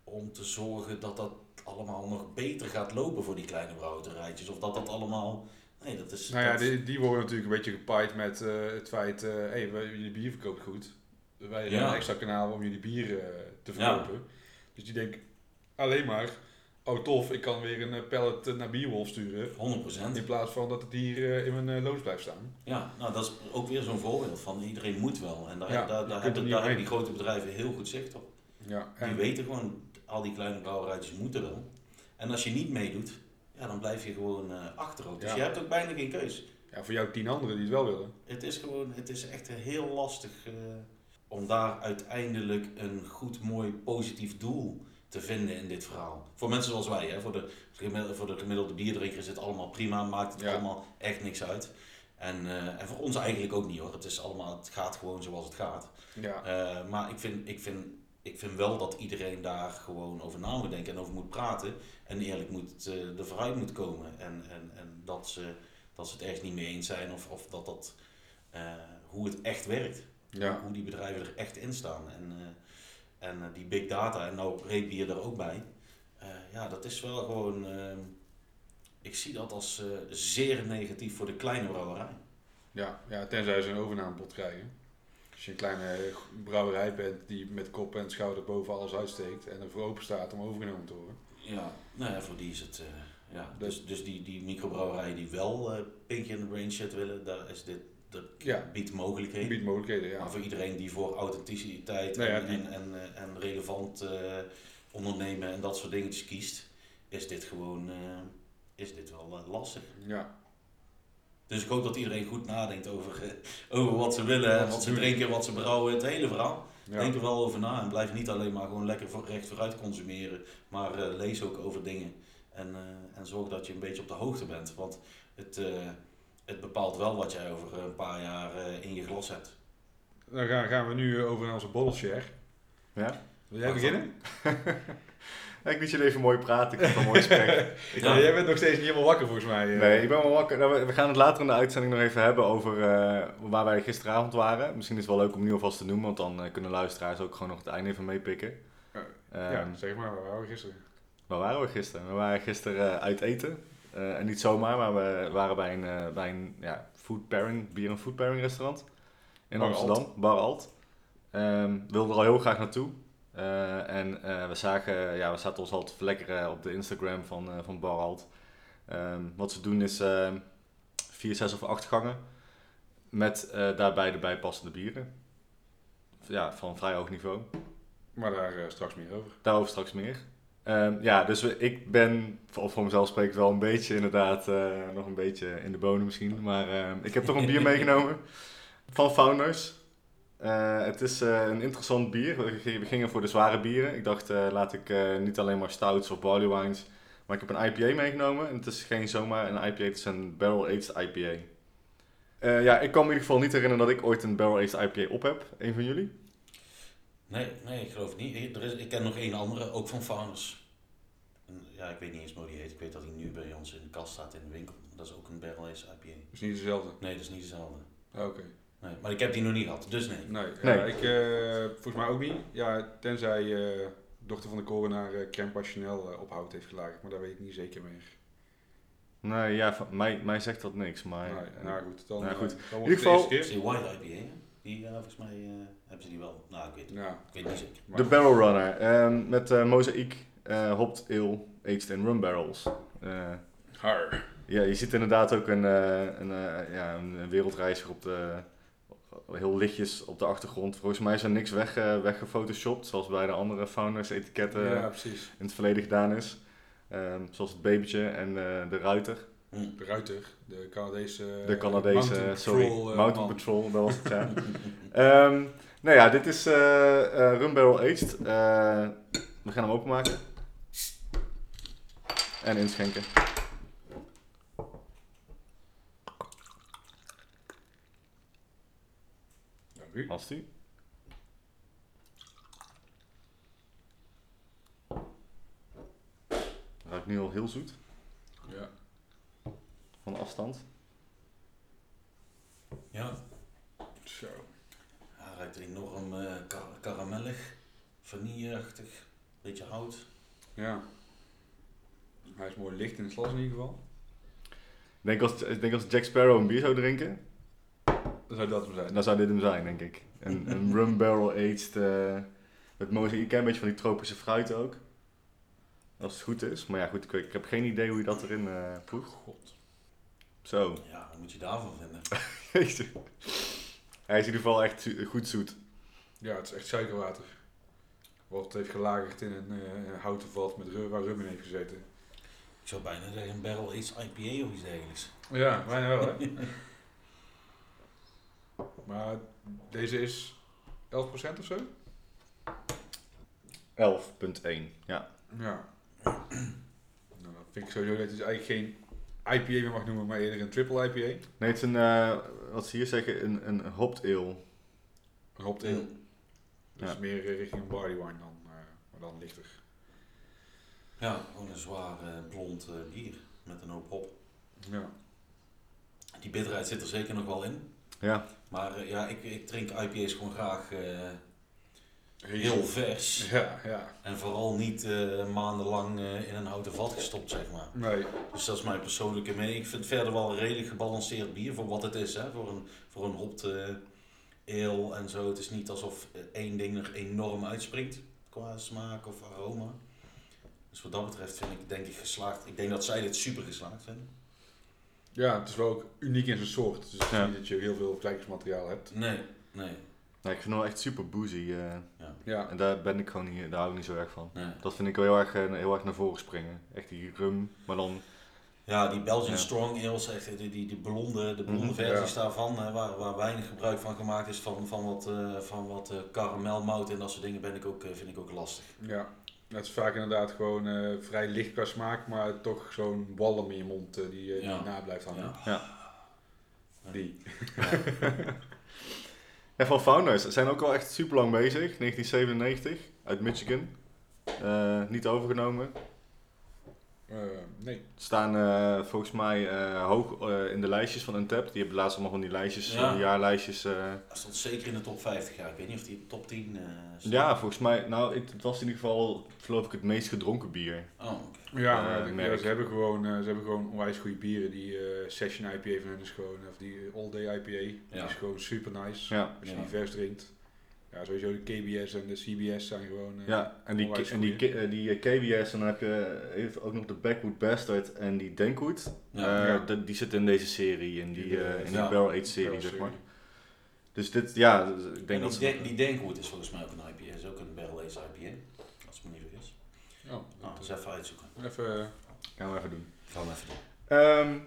om te zorgen dat dat allemaal nog beter gaat lopen voor die kleine brouwerijtjes. Of dat dat allemaal... Nee, dat is... Nou ja, dat- die, die worden natuurlijk een beetje gepaaid met het feit, hé, hey, wij- jullie bier verkoopt goed. Wij hebben Ja. een extra kanaal om jullie bier te Ja. verkopen. Dus die denken alleen maar, oh tof, ik kan weer een eh, pallet eh, naar Bierwolf sturen. 100%. In plaats van dat het hier eh, in mijn loods blijft staan. Ja, nou dat is ook weer zo'n voorbeeld van iedereen moet wel. En daar, Ja, daar, daar, hebben, daar die grote bedrijven heel goed zicht op. Ja, Die en, weten gewoon, al die kleine brouwerijtjes moeten wel. En als je niet meedoet, ja, dan blijf je gewoon achter ook. Dus Ja. je hebt ook bijna geen keus. ja, voor jou tien anderen die het wel willen. Het is gewoon, het is echt heel lastig om daar uiteindelijk een goed, mooi, positief doel te vinden in dit verhaal. Voor mensen zoals wij, hè, voor, de, gemiddelde- voor de gemiddelde bierdrinker is het allemaal prima, maakt het Ja. allemaal echt niks uit. En, eh, en voor ons eigenlijk ook niet hoor. Het, is allemaal, het gaat gewoon zoals het gaat. Ja, Eh, maar ik vind, ik, vind, ik vind wel dat iedereen daar gewoon over na moet denken en over moet praten. En eerlijk moet, eh er vooruit moet komen. En, en, en dat, ze, dat ze het ergens niet mee eens zijn of, of dat dat, hoe het echt werkt. ja. Hoe die bedrijven er echt in staan. En, en eh, die big data, en nou Reetbier er ook bij. Eh, ja, dat is wel gewoon... eh, ik zie dat als eh, zeer negatief voor de kleine brouwerij. Ja, ja, tenzij ze een overnamebod krijgen. Als je een kleine brouwerij bent die met kop en schouder boven alles uitsteekt en ervoor open staat om overgenomen te worden. Ja, nou ja, voor die is het. ja. Dus- Dus, die, die microbrouwerijen die wel eh Pink in the Brain shit willen, daar is dit, dat Ja. biedt mogelijkheden. Biedt mogelijkheden, ja. Maar voor iedereen die voor authenticiteit Nou ja, en, die- en, en, en relevant eh, ondernemen en dat soort dingetjes kiest, is dit gewoon eh, is dit wel eh, lastig. Ja, Dus ik hoop dat iedereen goed nadenkt over, over wat ze willen, Wat wat, ze drinken, wat ze brouwen, het hele verhaal. Ja. Denk er wel over na en blijf niet alleen maar gewoon lekker voor, recht vooruit consumeren, maar lees ook over dingen. En, en zorg dat je een beetje op de hoogte bent, want het, het bepaalt wel wat jij over een paar jaar eh, in je glas hebt. Dan gaan, gaan we nu over naar onze share. Ja? Wil jij beginnen? Ik liet jullie even mooi praten, ik het een mooi gesprek. Ja, jij bent nog steeds niet helemaal wakker volgens mij. eh. Nee, ik ben wel wakker. Nou, we- gaan het later in de uitzending nog even hebben over eh, waar wij gisteravond waren. Misschien is het wel leuk om nu alvast te noemen, want dan eh, kunnen luisteraars ook gewoon nog het einde even meepikken. Ja. Ehm, ja, zeg maar, waar waren we gisteren? Waar waren we gisteren? We waren gisteren eh, uit eten. Eh, en niet zomaar, maar we waren bij een, eh, bij een ja, food pairing, bier- en food pairing restaurant in Bar Amsterdam. Bar Alt. Ehm, we wilden er al heel graag naartoe. Eh, en we zagen, ja, we zaten ons al te verlekkeren op de Instagram van, van Bar Alt. Ehm, wat ze doen is ehm, vier, zes of acht gangen met daarbij de bijpassende bieren. Ja, van vrij hoog niveau. Maar daar straks meer over. Daarover straks meer. Ehm, ja, dus ik ben, voor, voor mezelf spreek ik wel een beetje inderdaad, eh, nog een beetje in de bonen misschien. Maar ehm, ik heb toch een bier meegenomen van Founders. Eh, het is eh, een interessant bier. We gingen- voor de zware bieren. Ik dacht, laat ik niet alleen maar stouts of barley wines. Maar ik heb een IPA meegenomen. En het is geen zomaar een IPA, het is een barrel-aged IPA. Eh, ja, ik kan me in ieder geval niet herinneren dat ik ooit een barrel-aged IPA op heb. Een van jullie? Nee, nee, ik geloof het niet. Ik, er is, ik ken nog één andere, ook van. En, ja, ik weet niet eens hoe die heet. Ik weet dat hij nu bij ons in de kast staat in de winkel. Dat is ook een barrel aged IPA. Dus niet dezelfde. Nee, dat is niet dezelfde. Ah, Oké. Nee, maar ik heb die nog niet gehad, dus nee. Nee, Nee. Ja, ik eh, volgens mij ook niet. Ja, tenzij eh dochter van de korenaar uh, crème passionel eh, op hout heeft gelagerd. Maar daar weet ik niet zeker meer. Nee, ja, van, mij, mij zegt dat niks. Maar, Nee, nou goed, dan, Nou goed. eh, dan In ieder het geval- Dat is die white IPA, hè? Die, eh, volgens mij eh, hebben ze die wel. Nou, ik weet. Ja, ik weet niet zeker. maar De Barrel Runner ehm, met eh Mosaic eh hopped ale aged in rum barrels. Eh, har. ja, je ziet inderdaad ook een, eh, een, eh, ja, een wereldreiziger op de, heel lichtjes op de achtergrond. Volgens mij is er niks weg, eh, weggefotoshopt, zoals bij de andere founders etiketten ja, precies. in het verleden gedaan is. Ehm, zoals het babytje en eh, de ruiter. Hm. De ruiter, de Canadese... De Canadese, Mountain sorry, Patrol, Mountain man. Patrol, dat was het, ja. Ehm, nou ja, dit is eh eh, Rum Barrel Aged. Eh, we gaan hem openmaken. En inschenken. Dank u. Als u. Ruikt nu al heel zoet, Ja. van afstand. Ja, Zo. Hij ruikt enorm eh kar- karamellig, vanilleachtig, beetje hout. Ja. Hij is mooi licht in het glas in ieder geval. Ik denk als, ik denk als Jack Sparrow een bier zou drinken, Dan zou dat hem zijn. dan zou dit hem zijn, denk ik. Een, een rum barrel aged eh, met mozaïek, een beetje van die tropische fruit ook. Als het goed is. Maar ja, goed, ik, ik heb geen idee hoe je dat erin eh proeft. God. Zo. Ja, wat moet je daarvan vinden? Hij is in ieder geval echt goed zoet. Ja, het is echt suikerwater. Wat heeft gelagerd in een, eh, een houten vat met rum, waar rum in heeft gezeten. Ik zou bijna zeggen een barrel aged IPA of iets dergelijks. Ja, bijna wel hè. maar deze is 11% of zo? 11.1. Ja. Ja. nou, dan vind ik sowieso dat je eigenlijk geen IPA meer mag noemen, maar eerder een triple IPA. Nee, het is een, eh, wat ze hier zeggen, een, een hopped ale. Een hopped ale. Dus Ja. meer eh, richting een barley wine dan, eh, maar dan lichter. Ja, gewoon een zwaar eh, blond eh, bier met een hoop hop. Ja. Die bitterheid zit er zeker nog wel in. Ja. Maar eh, ja, ik, ik drink IPA's gewoon graag eh, heel vers. Ja, ja. En vooral niet eh, maandenlang eh, in een houten vat gestopt, zeg maar. Nee. Dus dat is mijn persoonlijke mening. Ik vind het verder wel een redelijk gebalanceerd bier voor wat het is. Hè? Voor een, voor een hopt eh, ale en zo. Het is niet alsof één ding er enorm uitspringt qua smaak of aroma. Dus wat dat betreft vind ik denk ik geslaagd. Ik denk dat zij dit super geslaagd vinden. Ja, het is wel ook uniek in zijn soort. Dus het is Ja. niet dat je heel veel vergelijkingsmateriaal hebt. Nee, nee, Nou, ik vind hem wel echt super boozy. eh, Ja. en daar ben ik gewoon niet, daar hou ik niet zo erg van. nee. Dat vind ik wel heel erg, eh, heel erg naar voren springen. Echt die rum, maar dan Ja, die Belgian Ja. Strong Ales, echt, die, die, die blonde, de blonde Mhm, versies ja. daarvan, hè, waar, waar weinig gebruik van gemaakt is van, van wat, eh van wat eh, karamelmout en dat soort dingen, ben ik ook, eh, vind ik ook lastig. Ja, het is vaak inderdaad gewoon eh, vrij licht qua smaak, maar toch zo'n walm in je mond eh, die, eh, Ja. die na blijft hangen. Ja. Ja. Die. En van Founders zijn ook al echt super lang bezig. 1997 uit Michigan. Eh, niet overgenomen. Eh, nee. Staan eh, volgens mij eh, hoog eh, in de lijstjes van Untapped. Die hebben laatst allemaal van die lijstjes, Ja. jaarlijstjes. eh. Hij stond zeker in de top 50, ja. Ik weet niet of die top 10 eh stond. ja, volgens mij. Nou, ik, het was in ieder geval, geloof ik, het meest gedronken bier. Oh, oké. Ja, maar de- merk. ja, ze, hebben gewoon, eh, ze hebben gewoon onwijs goede bieren. Die eh, Session IPA van hun is gewoon, of die All Day IPA, die is gewoon super nice. Ja. Als je Ja. die vers drinkt. Ja, sowieso de KBS en de CBS zijn gewoon eh, Ja, en die, en die, eh, die eh, KBS, en dan heb je even ook nog de Backwood Bastard en die Denkwood. Ja. Eh, Ja. die, die zitten in deze serie, in die, Die, eh, in die Aged serie, zeg maar. Dus dit, ja, dus ik En denk dat die, denk, die Denkwood is volgens mij ook een IPA, is ook een barrel aged IPA, als ik me niet vergis. Oh, Nou, dat, is even uitzoeken. even, Gaan we even doen. Gaan we even doen. Ehm,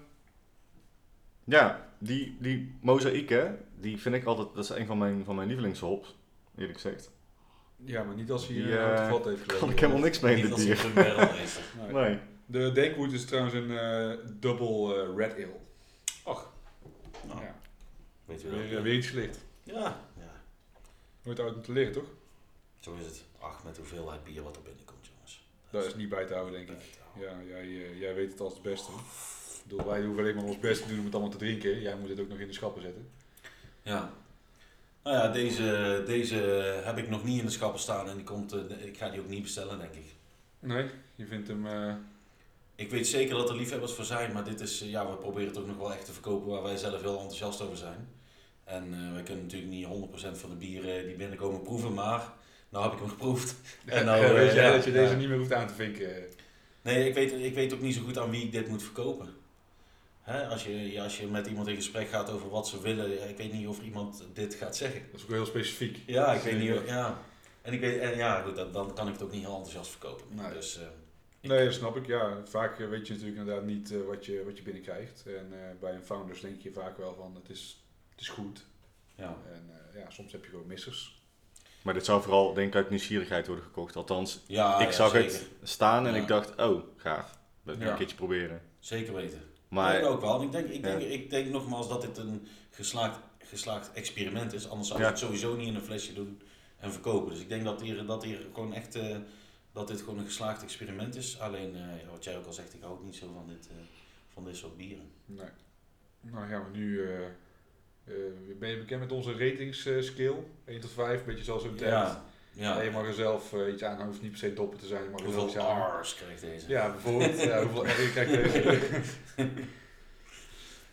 ja, die, die mozaïek, hè, die vind ik altijd, dat is een van mijn, van mijn lievelingshops, eerlijk gezegd. ja, maar niet als hij Die, een houten eh, vat heeft Daar gezeten. kan ik helemaal niks mee in dit aged. Nee. Nee. De Denkwood is trouwens een eh, double eh, red ale. Och. Nou, Ja. weet je Weer, wel. eh, weer iets licht. Ja, ja, Nooit uit om te leren, toch? zo is het. Ach, met hoeveelheid bier wat er binnenkomt, jongens. Dat is niet bij te houden, denk ik. Ja, jij, eh, jij weet het als het beste. Ik bedoel, wij hoeven alleen maar ons best te doen om het allemaal te drinken. Jij moet het ook nog in de schappen zetten. Ja. Nou ja, deze, deze heb ik nog niet in de schappen staan en die komt, eh, ik ga die ook niet bestellen, denk ik. Nee, je vindt hem... eh, Ik weet zeker dat er liefhebbers voor zijn, maar dit is, eh, ja, we proberen het ook nog wel echt te verkopen waar wij zelf heel enthousiast over zijn. En we kunnen natuurlijk niet 100% van de bieren die binnenkomen proeven, maar nou heb ik hem geproefd. En nou, weet jij ja, dat je deze niet meer hoeft aan te vinken. Nee, ik weet, ik weet ook niet zo goed aan wie ik dit moet verkopen. Hè, als, je, ja, als je met iemand in gesprek gaat over wat ze willen, ik weet niet of iemand dit gaat zeggen. Dat is ook wel heel specifiek. Ja, ik weet niet. Ja. En ik weet, en ja, goed, dan, dan kan ik het ook niet heel enthousiast verkopen. Nee. Dus, eh, ik- Nee, dat snap ik. Ja, vaak eh, weet je natuurlijk inderdaad niet eh, wat, je, wat je binnenkrijgt. En eh, bij een founders denk je vaak wel van het is, het is goed. ja. En eh, ja, soms heb je gewoon missers. Maar dit zou vooral, denk ik, uit nieuwsgierigheid worden gekocht. Althans, Ja, ik ja, zag zeker. het staan en Ja. ik dacht, oh, gaaf. Dat wil ik Ja. een keertje proberen. Zeker weten. Maar ik ook wel. En Ik denk, ik, denk, Ja. ik denk nogmaals dat dit een geslaagd, geslaagd experiment is. Anders zou Ja. ik het sowieso niet in een flesje doen en verkopen. Dus ik denk dat hier, dat hier gewoon echt eh, dat dit gewoon een geslaagd experiment is. Alleen, eh, ja, wat jij ook al zegt, ik hou ook niet zo van dit, eh, van dit soort bieren. Nee. Nou gaan we nu... eh, eh, ben je bekend met onze ratings scale? 1 tot 5, een beetje zoals tent. Ja, ja. Je mag er zelf eh, iets aan, hoeft niet per se doppen te zijn. Je mag er zelf Hoeveel. R's krijgt deze? Ja, bijvoorbeeld. ja, hoeveel R krijgt deze?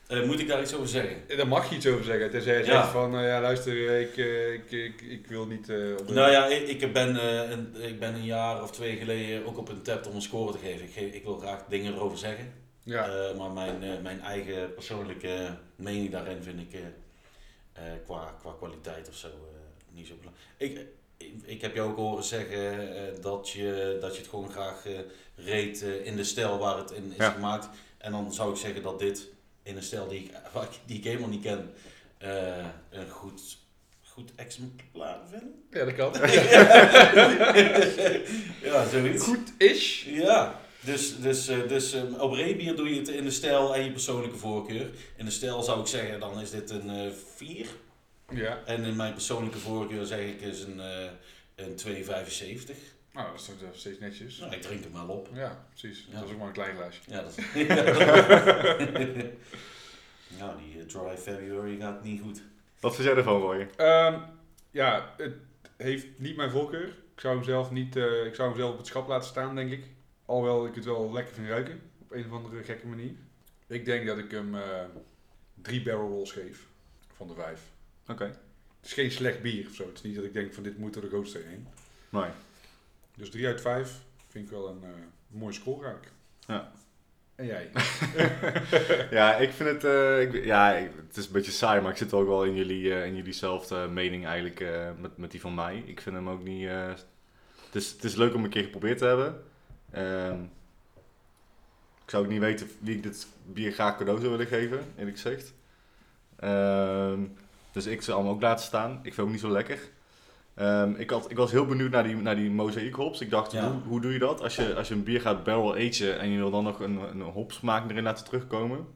Eh, moet ik daar iets over zeggen? Daar mag je iets over zeggen. Tenzij je Ja. zegt van, eh, ja luister, eh, ik, eh, ik, ik, ik wil niet eh, op de... Nou ja, ik, ik, ben, eh, een, ik ben een jaar of twee geleden ook op een tap om een score te geven. Ik, ik wil graag dingen erover zeggen. Ja, Eh, maar mijn, eh, mijn eigen persoonlijke mening daarin vind ik eh, eh, qua, qua kwaliteit of zo eh, niet zo belangrijk. Ik, ik, heb jou ook horen zeggen eh, dat, je, dat je het gewoon graag eh reed eh, in de stijl waar het in is Ja. gemaakt. En dan zou ik zeggen dat dit in een stijl die ik, die ik helemaal niet ken, eh, een goed, goed exemplaar vind. ja dat kan. ja, zoiets. Goed is. Ja, dus, dus, eh, dus op rebier doe je het in de stijl en je persoonlijke voorkeur. In de stijl zou ik zeggen, dan is dit een 4. Ja, en in mijn persoonlijke voorkeur zeg ik is een, eh een 2,75. nou dat is toch wel steeds netjes. Nou, ik drink hem wel op. Ja, precies. Ja. Dat is ook maar een klein glaasje. Ja, dat Nou, die eh, dry February gaat niet goed. wat vind jij ervan, Roy? Ehm, ja, het heeft niet mijn voorkeur. Ik zou hem zelf niet, eh, ik zou hem zelf op het schap laten staan, denk ik. Alhoewel ik het wel lekker vind ruiken, op een of andere gekke manier. Ik denk dat ik hem eh, drie barrel rolls geef, van de vijf. Oké. Het is geen slecht bier of zo. Het is niet dat ik denk van dit moet er de grootste heen. Nee. Dus 3 uit 5 vind ik wel een eh, mooie score raak. Ja. En jij? Ja, ik vind het, eh, ik, ja, ik- het is een beetje saai, maar ik zit ook wel in jullie, eh, in jullie zelfde mening eigenlijk met, met die van mij. Ik vind hem ook niet, het, is, het is leuk om een keer geprobeerd te hebben. Ehm, ik zou ook niet weten wie ik dit bier graag cadeau zou willen geven, eerlijk gezegd. Ehm, dus ik zal hem ook laten staan. Ik vind hem niet zo lekker. Ehm, ik, had, ik was heel benieuwd naar die, naar die mozaïek hops. Ik dacht, Ja. hoe, hoe doe je dat? Als je, als je een bier gaat barrel agen en je wil dan nog een, een hopsmaak erin laten terugkomen.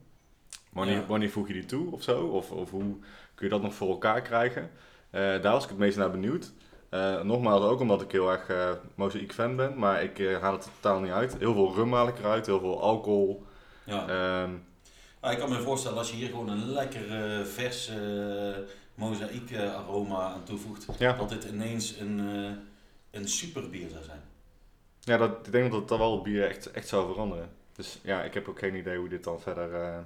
Wanneer, Ja. wanneer voeg je die toe of zo? Of, of hoe kun je dat nog voor elkaar krijgen? Eh, daar was ik het meest naar benieuwd. Eh, nogmaals ook omdat ik heel erg eh mozaïek fan ben, maar ik haal het totaal niet uit. Heel veel rum haal ik eruit, heel veel alcohol. Ja. Ehm, Maar ik kan me voorstellen als je hier gewoon een lekker eh, vers eh mozaïek aroma aan toevoegt, ja. dat dit ineens een, eh een super bier zou zijn. Ja, dat, ik denk dat dat wel het bier echt, echt zou veranderen. Dus ja, ik heb ook geen idee hoe dit dan verder eh,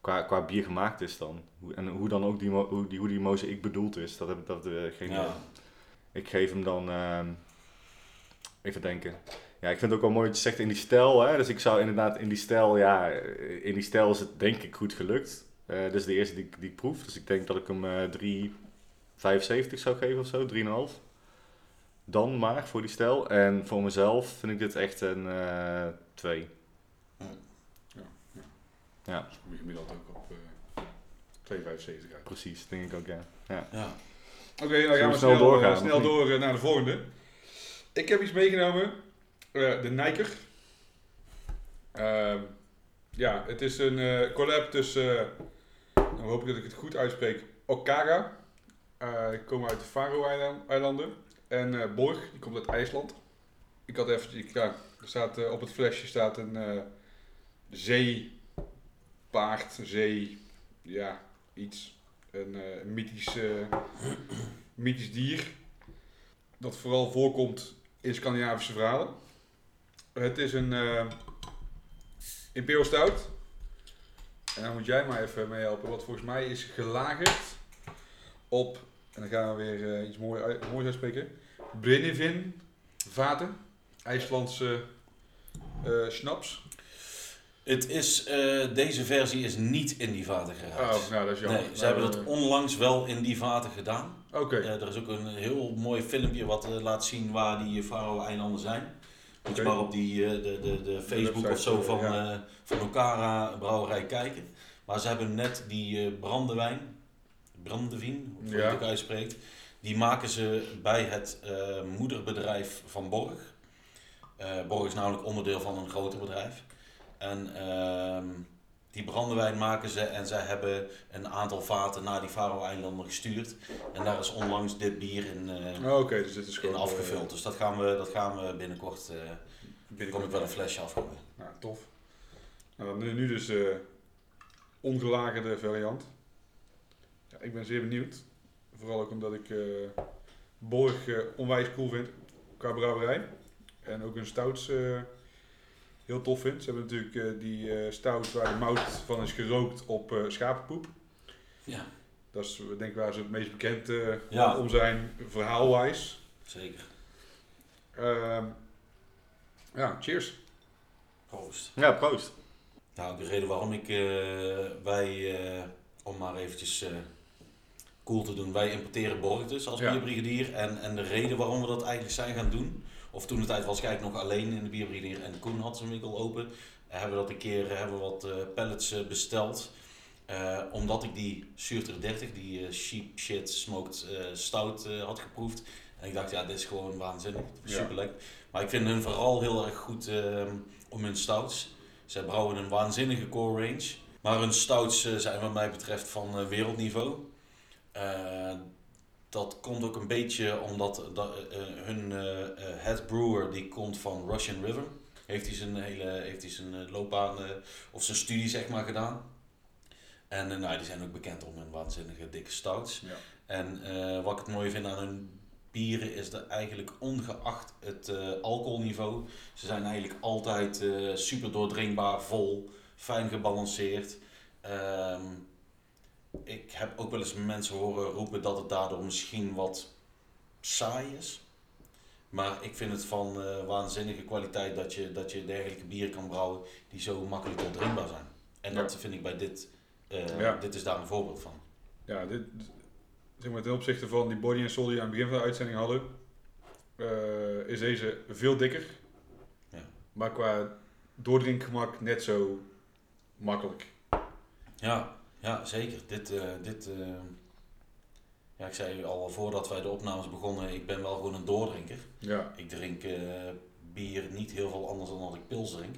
qua, qua bier gemaakt is dan. Hoe, en hoe dan ook die, hoe die, hoe die mozaïek bedoeld is, dat heb ik dat, geen idee. Ja. Ik geef hem dan, ehm, even denken. Ja, ik vind het ook wel mooi dat je zegt in die stijl. Hè? Dus ik zou inderdaad in die stijl, ja, in die stijl is het denk ik goed gelukt. Eh dit is de eerste die, die ik proef. Dus ik denk dat ik hem eh 3,75 zou geven of zo, 3,5. Dan maar voor die stijl. En voor mezelf vind ik dit echt een eh 2. Ja, Dus kom je gemiddeld ook op eh 2,75 uit. precies, denk ik ook, ja. ja. Ja. Oké, nou gaan we snel snel, doorgaan, snel door naar de volgende. Ik heb iets meegenomen. Eh, de Niker. Ehm, ja, het is een eh, collab tussen, eh, nou hoop ik dat ik het goed uitspreek, Okara. Die komen uit de Faroe-eilanden. En Borg, die komt uit IJsland. Ik had even, ik, ja, er staat, op het flesje staat een zeepaard, zee, ja, iets. Een mythisch, mythisch dier. Dat vooral voorkomt in Scandinavische verhalen. Het is een eh Imperial Stout. En dan moet jij mij even mee helpen. Wat volgens mij is gelagerd op, en dan gaan we weer eh, iets mooi, moois uitspreken. Brennivin vaten. IJslandse eh snaps. Het is, deze versie is niet in die vaten geraakt. Oh, nou dat is jammer. nee, ze hebben dat onlangs wel in die vaten gedaan. Oké. Er is ook een heel mooi filmpje wat laat zien waar die Faroe-eilanden zijn. Moet je maar op die, eh, de, de, de Facebook of zo eh, van, ja. eh van Okara Brouwerij kijken. Maar ze hebben net die eh brandewijn, brandewijn, hoe je het ook uitspreekt. Die maken ze bij het moederbedrijf van Borg. Borg is namelijk onderdeel van een groter bedrijf. En ehm, die brandewijn maken ze en zij hebben een aantal vaten naar die Faroe-eilanden gestuurd. En daar is onlangs dit bier in, eh, Oh, dus dit is in gewoon afgevuld. Dus dat gaan we, dat gaan we binnenkort, eh eh, kom binnenkort ik wel een flesje afgooien. Nou, tof. Nou, dan nu, dus de ongelagerde variant. Ja, ik ben zeer benieuwd. Vooral ook omdat ik eh Borg eh, onwijs cool vind qua brouwerij. En ook hun stouts eh, heel tof vind. Ze hebben natuurlijk eh, die eh stout waar de mout van is gerookt op eh, schapenpoep. Ja, Dat is denk ik waar ze het meest bekend eh, Ja. om zijn verhaalwijs. zeker. Ehm, ja, cheers. Proost. Ja, proost. Nou, de reden waarom ik, eh, wij, eh, om maar eventjes eh, cool te doen, wij importeren Borg dus als Ja. bierbrigadier. En, en de reden waarom we dat eigenlijk zijn gaan doen, of toen de tijd was ik eigenlijk nog alleen in de bierbrigadier en Koen had zijn winkel open, hebben we dat een keer eh, hebben we wat eh, pallets eh, besteld. Eh, omdat ik die Surter 30, die eh, cheap shit smoked eh, stout eh, had geproefd. En ik dacht, ja, dit is gewoon waanzinnig. Super lekker. Maar ik vind hun vooral heel erg goed eh, om hun stouts. Zij brouwen een waanzinnige core range. Maar hun stouts eh, zijn wat mij betreft van eh, wereldniveau. Dat komt ook een beetje omdat dat, eh, eh, hun eh, head brewer die komt van Russian River. Heeft hij zijn hele heeft hij zijn loopbaan of zijn studie zeg maar gedaan. En nou, die zijn ook bekend om hun waanzinnige dikke stouts. Ja. En wat ik het mooie vind aan hun bieren is dat eigenlijk ongeacht het alcoholniveau, ze zijn eigenlijk altijd super doordringbaar, vol, fijn gebalanceerd. Ehm, ik heb ook wel eens mensen horen roepen dat het daardoor misschien wat saai is. Maar ik vind het van eh, waanzinnige kwaliteit dat je, dat je dergelijke bieren kan brouwen die zo makkelijk doordringbaar zijn. En Ja. dat vind ik bij dit, eh, Ja. dit is daar een voorbeeld van. Ja, dit, zeg maar ten opzichte van die body en soul die we aan het begin van de uitzending hadden, eh, is deze veel dikker. Ja. Maar qua doordrinkgemak net zo makkelijk. Ja, ja zeker. Dit, eh, dit eh, ja, ik zei al voordat wij de opnames begonnen, ik ben wel gewoon een doordrinker. Ja, Ik drink eh, bier niet heel veel anders dan dat ik pils drink.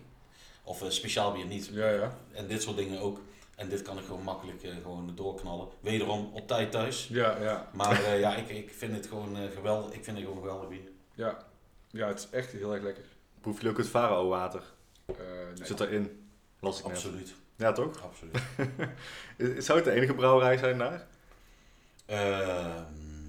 Of eh, speciaal bier niet. ja, ja. En dit soort dingen ook. En dit kan ik gewoon makkelijk gewoon doorknallen. Wederom op tijd thuis. Ja, ja, Maar eh, ja, ik, ik vind het gewoon eh, geweldig. Ik vind het gewoon geweldig bier. ja. Ja, het is echt heel erg lekker. Proef je ook het Faro water? Eh, nee. Zit erin? Las ik net. Ja, toch? Absoluut. Is- Zou het de enige brouwerij zijn daar? Ehm,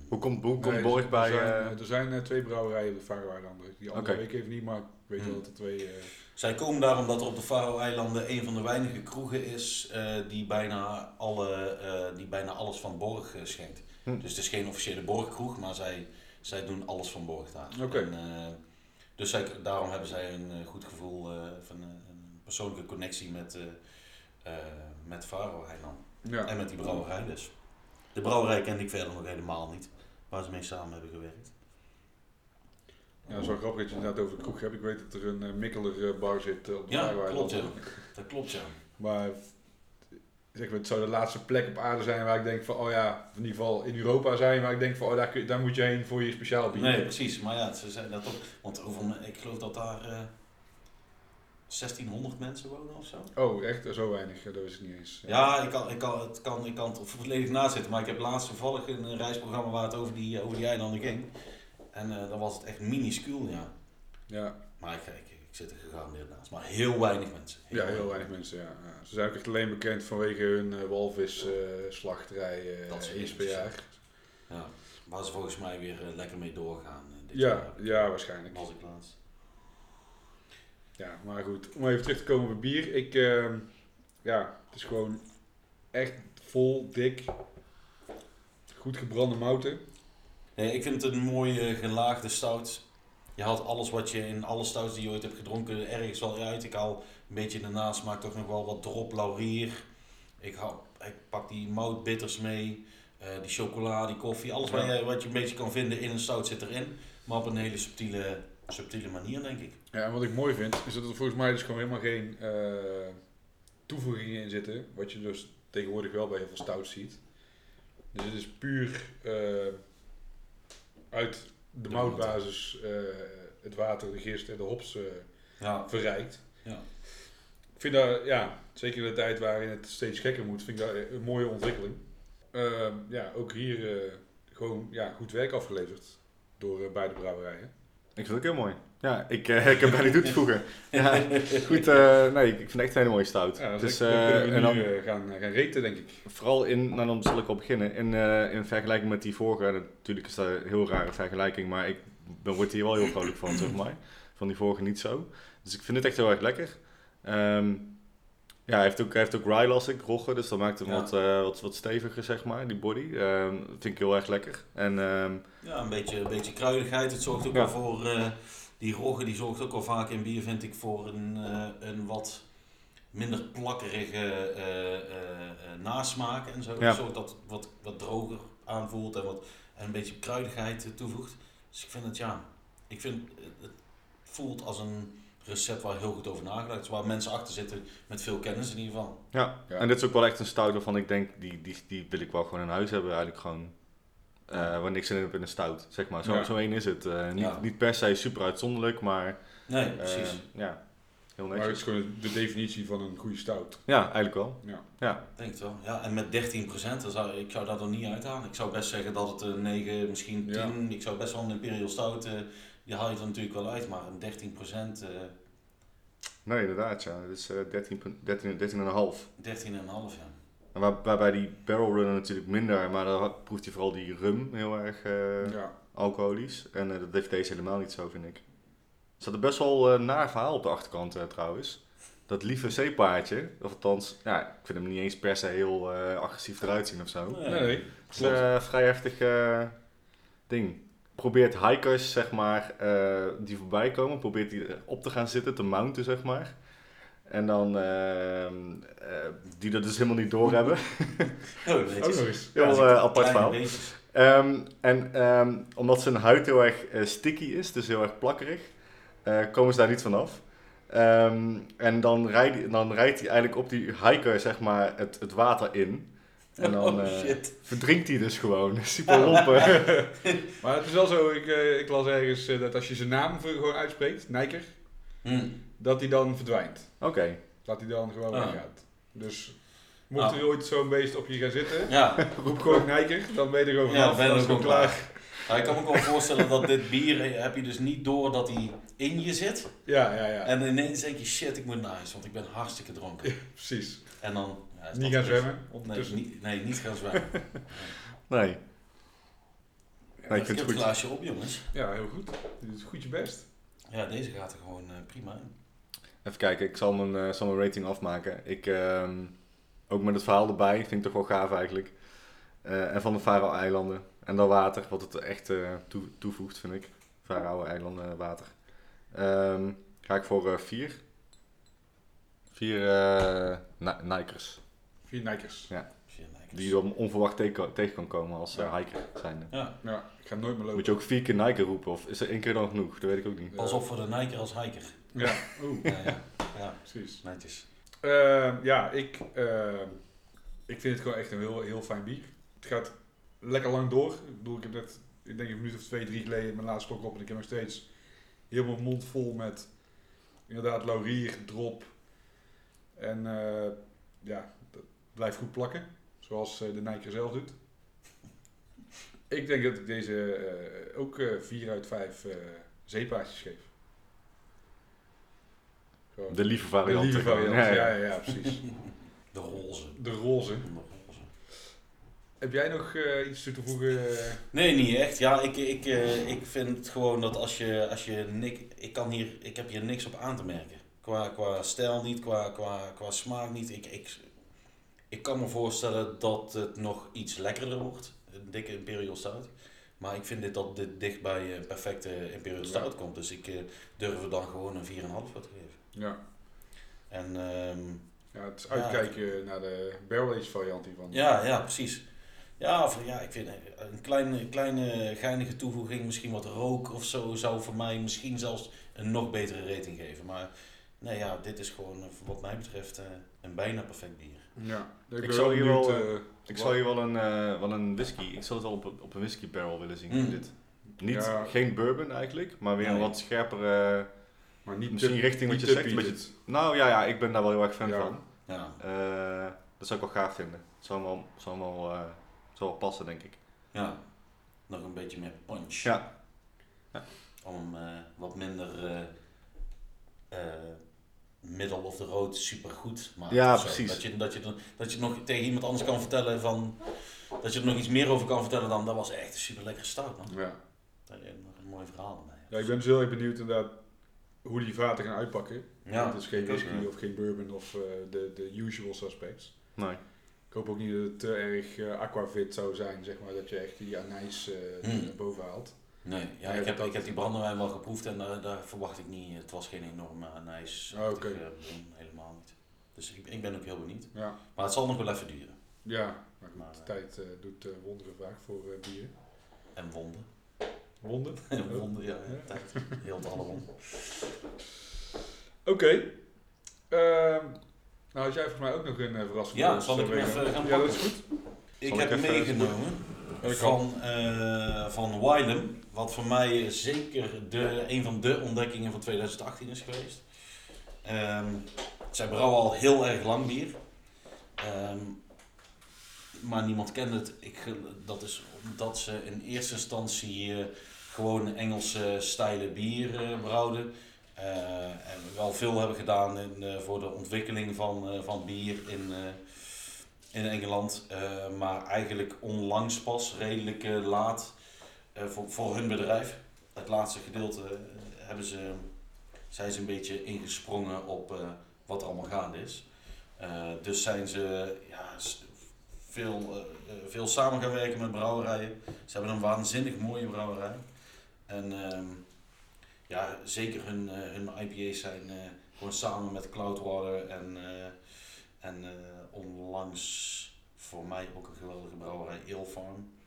Hoe komt, hoe komt Nee, Borg er bij... Zijn, eh, er zijn eh, twee brouwerijen op de Faroe-eilanden. Die andere Oké. weet ik even niet, maar ik weet wel Hmm. dat er twee... eh, Zij komen daar omdat er op de Faroe-eilanden een van de weinige kroegen is eh, die, bijna alle, eh, die bijna alles van Borg schenkt. Hm. Dus het is geen officiële Borg-kroeg, maar zij, zij doen alles van Borg daar. Oké. En, eh, dus zij, daarom hebben zij een goed gevoel, eh, van een persoonlijke connectie met, met Faroe-eilanden. ja. En met die brouwerij dus. De brouwerij kende ik verder nog helemaal niet, waar ze mee samen hebben gewerkt. Ja, wel grappig dat je het inderdaad over de kroeg hebt. Ik weet dat er een eh, Mikkeler eh, bar zit eh, op de Ja, klopt, Dat klopt ja. Maar zeg maar, het zou de laatste plek op aarde zijn waar ik denk van, oh ja, in ieder geval in Europa zijn, waar ik denk van, oh daar, kun daar moet je heen voor je speciaal bier. Nee, precies. Maar ja, ze zeiden dat ook. Want me- ik geloof dat daar eh 1600 mensen wonen of zo. Oh, echt? Zo weinig? Dat wist ik niet eens. Ja, ik kan, ik kan, het, kan, ik kan het volledig naast zitten. Maar ik heb laatst toevallig een eh, reisprogramma waar het over die, over die eilanden ging. En eh, dan was het echt minuscuul, ja. Ja, Maar ik, ik, ik zit er gegarandeerd naast. Maar heel weinig mensen. ja heel weinig mensen, ja. ja. Ze zijn ook echt alleen bekend vanwege hun eh walvisslachterij Dat soort eens per jaar. Ja. Waar ze volgens mij weer eh, lekker mee doorgaan. eh, dit Ja, jaar. ja, waarschijnlijk. Was ik laatst. Ja, maar goed, om even terug te komen op bier. Ik, ehm, ja, het is gewoon echt vol, dik, goed gebrande mouten. Nee, ik vind het een mooie gelaagde stout. Je haalt alles wat je in alle stouts die je ooit hebt gedronken ergens wel uit. Ik haal een beetje in de nasmaak toch nog wel wat drop laurier. Ik, haal, ik pak die moutbitters mee. eh, die chocola, die koffie. Alles wat, je, wat je een beetje kan vinden in een stout zit erin. Maar op een hele subtiele, subtiele manier denk ik. Ja, en wat ik mooi vind, is dat er volgens mij dus gewoon helemaal geen eh, toevoegingen in zitten. Wat je dus tegenwoordig wel bij heel veel stouts ziet. Dus het is puur eh, uit de, De moutbasis eh, het water, de gist en de hops Ja, verrijkt. Ja. Ik vind dat, ja, zeker in de tijd waarin het steeds gekker moet, vind ik dat een mooie ontwikkeling. Ja, ook hier gewoon ja, goed werk afgeleverd door beide brouwerijen. Ik vind het ook heel mooi. Ja, ik, eh, ik heb bijna toe te voegen. Ja, goed, eh, nee, ik vind het echt een hele mooie stout. Ja, dus dus, dan eh, we en dan, gaan, gaan reten, denk ik. vooral in, nou dan zal ik al beginnen, in, in vergelijking met die vorige, natuurlijk is dat een heel rare vergelijking, maar ik ben, word hier wel heel vrolijk van, zeg maar. Van die vorige niet zo. Dus ik vind het echt heel erg lekker. Ehm, ja, hij heeft ook, hij heeft ook rye las ik, rogge, dus dat maakt hem Ja. wat, eh, wat, wat steviger, zeg maar, die body. Ehm, vind ik heel erg lekker. En ehm, ja een, beetje, een beetje kruidigheid. Het zorgt ook Ja. wel voor... eh, die rogge die zorgt ook wel vaak in bier, vind ik, voor een, eh, een wat minder plakkerige nasmaak en zo. Ja. Het zorgt dat het wat, wat droger aanvoelt en, wat, en een beetje kruidigheid toevoegt. Dus ik vind het, ja, ik vind het voelt als een recept waar heel goed over nagedacht is. Waar mensen achter zitten met veel kennis in ieder geval. Ja, Ja. en dit is ook wel echt een stout waarvan ik denk, die, die, die wil ik wel gewoon in huis hebben. Eigenlijk gewoon, eh waar niks in heb in een stout, zeg maar. Zo, Ja. zo één is het. Eh, niet, Ja. niet per se super uitzonderlijk, maar Nee, eh, precies. ja, heel Maar het netjes. is gewoon de definitie van een goede stout. Ja, eigenlijk wel. Ja. Ja, Ik denk het wel. Ja, en met 13%, dan zou, ik zou dat er niet uithalen. Ik zou best zeggen dat het een 9, misschien 10. Ik zou best wel een Imperial Stout, eh, die haal je er natuurlijk wel uit. Maar een 13%, eh nee, inderdaad, ja. Het is eh 13, punt- 13, 13,5. 13,5 ja. En waar, waarbij die barrel runner natuurlijk minder, maar dan proeft hij vooral die rum heel erg eh, Ja. alcoholisch. En eh, dat heeft deze helemaal niet zo, vind ik. Er staat er best wel een naar verhaal op de achterkant trouwens. Dat lieve zeepaardje, of althans, ja, ik vind hem niet eens per se heel eh, agressief eruit zien of zo. Nee, nee. Het is een vrij heftig eh, ding. Probeert hikers, zeg maar, eh, die voorbij komen, probeert die op te gaan zitten, te mounten, zeg maar. En dan, ehm, eh, die dat dus helemaal niet doorhebben. Oh, Ook netjes. nog eens. Heel Ja, eh, apart verhaal. Ehm, en ehm, omdat zijn huid heel erg eh, sticky is, dus heel erg plakkerig, eh, komen ze daar niet vanaf. Ehm, en dan rijdt, dan rijdt hij eigenlijk op die hiker zeg maar, het, het water in. En dan oh eh, shit. verdrinkt hij dus gewoon. Super lompen. Maar het is wel zo, ik, eh, ik las ergens eh, dat als je zijn naam gewoon uitspreekt, Nijker, Hm. dat hij dan verdwijnt. Oké. Dat hij dan gewoon Ah. weggaat. Dus mocht Ah. er ooit zo'n beest op je gaan zitten, Ja, roep gewoon Nijker, dan ben je er gewoon Ja, vanaf. ben je Dan is er gewoon gewoon klaar. Ja, ik kan me ook wel voorstellen dat dit bier, heb je dus niet door dat hij in je zit. Ja, ja, ja. En ineens denk je, shit, ik moet naar huis, want ik ben hartstikke dronken. Precies. En dan... Ja, Niet gaan het. zwemmen Nee, niet, nee, niet gaan zwemmen. Nee. Ja, Nee, ik ik vind heb het het goed. glaasje op, jongens. Ja, heel goed. Je doet goed je best. Ja, deze gaat er gewoon eh, prima in. Even kijken, ik zal mijn, eh, zal mijn rating afmaken. Ik, ehm, ook met het verhaal erbij, vind ik toch wel gaaf eigenlijk. Eh, en van de Faroe-eilanden. En dat water, wat het echt eh, toe, toevoegt, vind ik. Faroe-eilanden water. Ehm, ga ik voor eh, vier. Vier eh Ni- Nikers. Vier. Vier Nikers. Die je dan onverwacht tegen, tegen kan komen als eh, Ja. hiker zijnde. Ja, Ja, ik ga nooit meer lopen. Moet je ook vier keer Niker roepen? Of is er één keer dan genoeg? Dat weet ik ook niet. pas op voor de Niker als hiker. Ja, oeh, Ja, ja, ja precies. netjes. Ehm, ja, ik, ehm, ik vind het gewoon echt een heel, heel fijn bier. Het gaat lekker lang door. Ik bedoel, ik heb net, ik denk een minuut of twee, drie geleden mijn laatste slok op en ik heb nog steeds heel mijn mond vol met inderdaad laurier, drop. En eh, ja, dat blijft goed plakken. Zoals eh, de Nijker zelf doet. Ik denk dat ik deze eh, ook eh 4 uit 5 eh zeepaardjes geef. Gewoon. De lieve De variant. lieve zeg maar. variant, Ja, ja, ja. precies. De roze. De roze. De roze. Heb jij nog eh, iets toe te voegen? Nee, niet echt. Ja, ik, ik, eh, ik vind gewoon dat als je, als je nik, ik kan hier, ik heb hier niks op aan te merken. Qua, qua stijl niet, qua, qua, qua smaak niet. Ik, ik, ik kan me voorstellen dat het nog iets lekkerder wordt. Een dikke Imperial Stout. Maar ik vind dit dat dit dicht bij eh, perfecte Imperial Ja. Stout komt. Dus ik eh, durf er dan gewoon een 4,5 voor te geven. Ja. En ehm, ja, het is Ja. uitkijken naar de barrel variant hiervan. Ja, ja, precies. Ja, of, ja, ik vind een kleine, kleine geinige toevoeging, misschien wat rook of zo, zou voor mij misschien zelfs een nog betere rating geven. Maar nee, ja, dit is gewoon eh, wat mij betreft eh, een bijna perfect bier. Ja. Ik ben zou hier benieuwd, wel, eh, Ik zou hier wel een, eh, wel een whisky, ik zou het wel op, een- op een whisky barrel willen zien. Mm. Dit. Niet, Ja. Geen bourbon eigenlijk, maar weer een Nee. wat scherpere... maar niet misschien te- richting wat je zegt, een beetje-. Nou ja, ja, ik ben daar wel heel erg fan Ja. van. Ja, Eh, dat zou ik wel gaaf vinden. Zou wel, zou wel, eh, zou wel passen, denk ik. ja. Nog een beetje meer punch. Ja, Om eh, wat minder middle of the road supergoed maken. Ja, precies. Dat je, dat, je, dat je nog tegen iemand anders kan vertellen van... Dat je er nog iets meer over kan vertellen dan... Dat was echt een super lekkere stout, man. Ja. Daar heb je nog een mooi verhaal erbij. ja, ik ben dus heel erg benieuwd inderdaad hoe die vaten gaan uitpakken. Ja, het is geen whisky ja. of geen bourbon of eh, de, de usual suspects. nee. Ik hoop ook niet dat het te erg eh, aquavit zou zijn, zeg maar, dat je echt die anijs Hmm. naar boven haalt. Nee, ja, ik, heb, ik heb die brandewijn wel geproefd en daar, daar verwacht ik niet. Het was geen enorme anijs. Ah, oké. helemaal niet. Dus ik, ik ben ook heel benieuwd. Ja, Maar het zal nog wel even duren. ja maar goed, Maar, eh, tijd eh, doet eh, wonderen vaak voor eh bier. En wonden. Wonden? En wonden, ja. Ja. Tijd. Heel alle wonden. Oké. Ehm, nou, had jij volgens mij ook nog een eh, verrassing Ja, zal ik eh, hem even gaan Ja, dat is goed. Ik heb meegenomen van, eh van Wylam, wat voor mij zeker de, een van de ontdekkingen van 2018 is geweest. Ehm, zij brouwen al heel erg lang bier. Ehm, maar niemand kent het. Ik, dat is omdat ze in eerste instantie eh, gewoon Engelse stijlen bier eh, brouwden. Eh, en wel veel hebben gedaan in, voor de ontwikkeling van, van bier in, in Engeland. Maar eigenlijk onlangs pas, redelijk laat, voor, voor hun bedrijf. Het laatste gedeelte eh, hebben ze, zijn ze een beetje ingesprongen op eh, wat er allemaal gaande is. Eh, dus zijn ze ja, veel, eh, eh, veel samen gaan werken met brouwerijen. Ze hebben een waanzinnig mooie brouwerij. En ehm, ja, zeker hun, eh, hun IPA's zijn eh, gewoon samen met Cloudwater en, eh, en eh, onlangs voor mij ook een geweldige brouwerij, Ale Farm.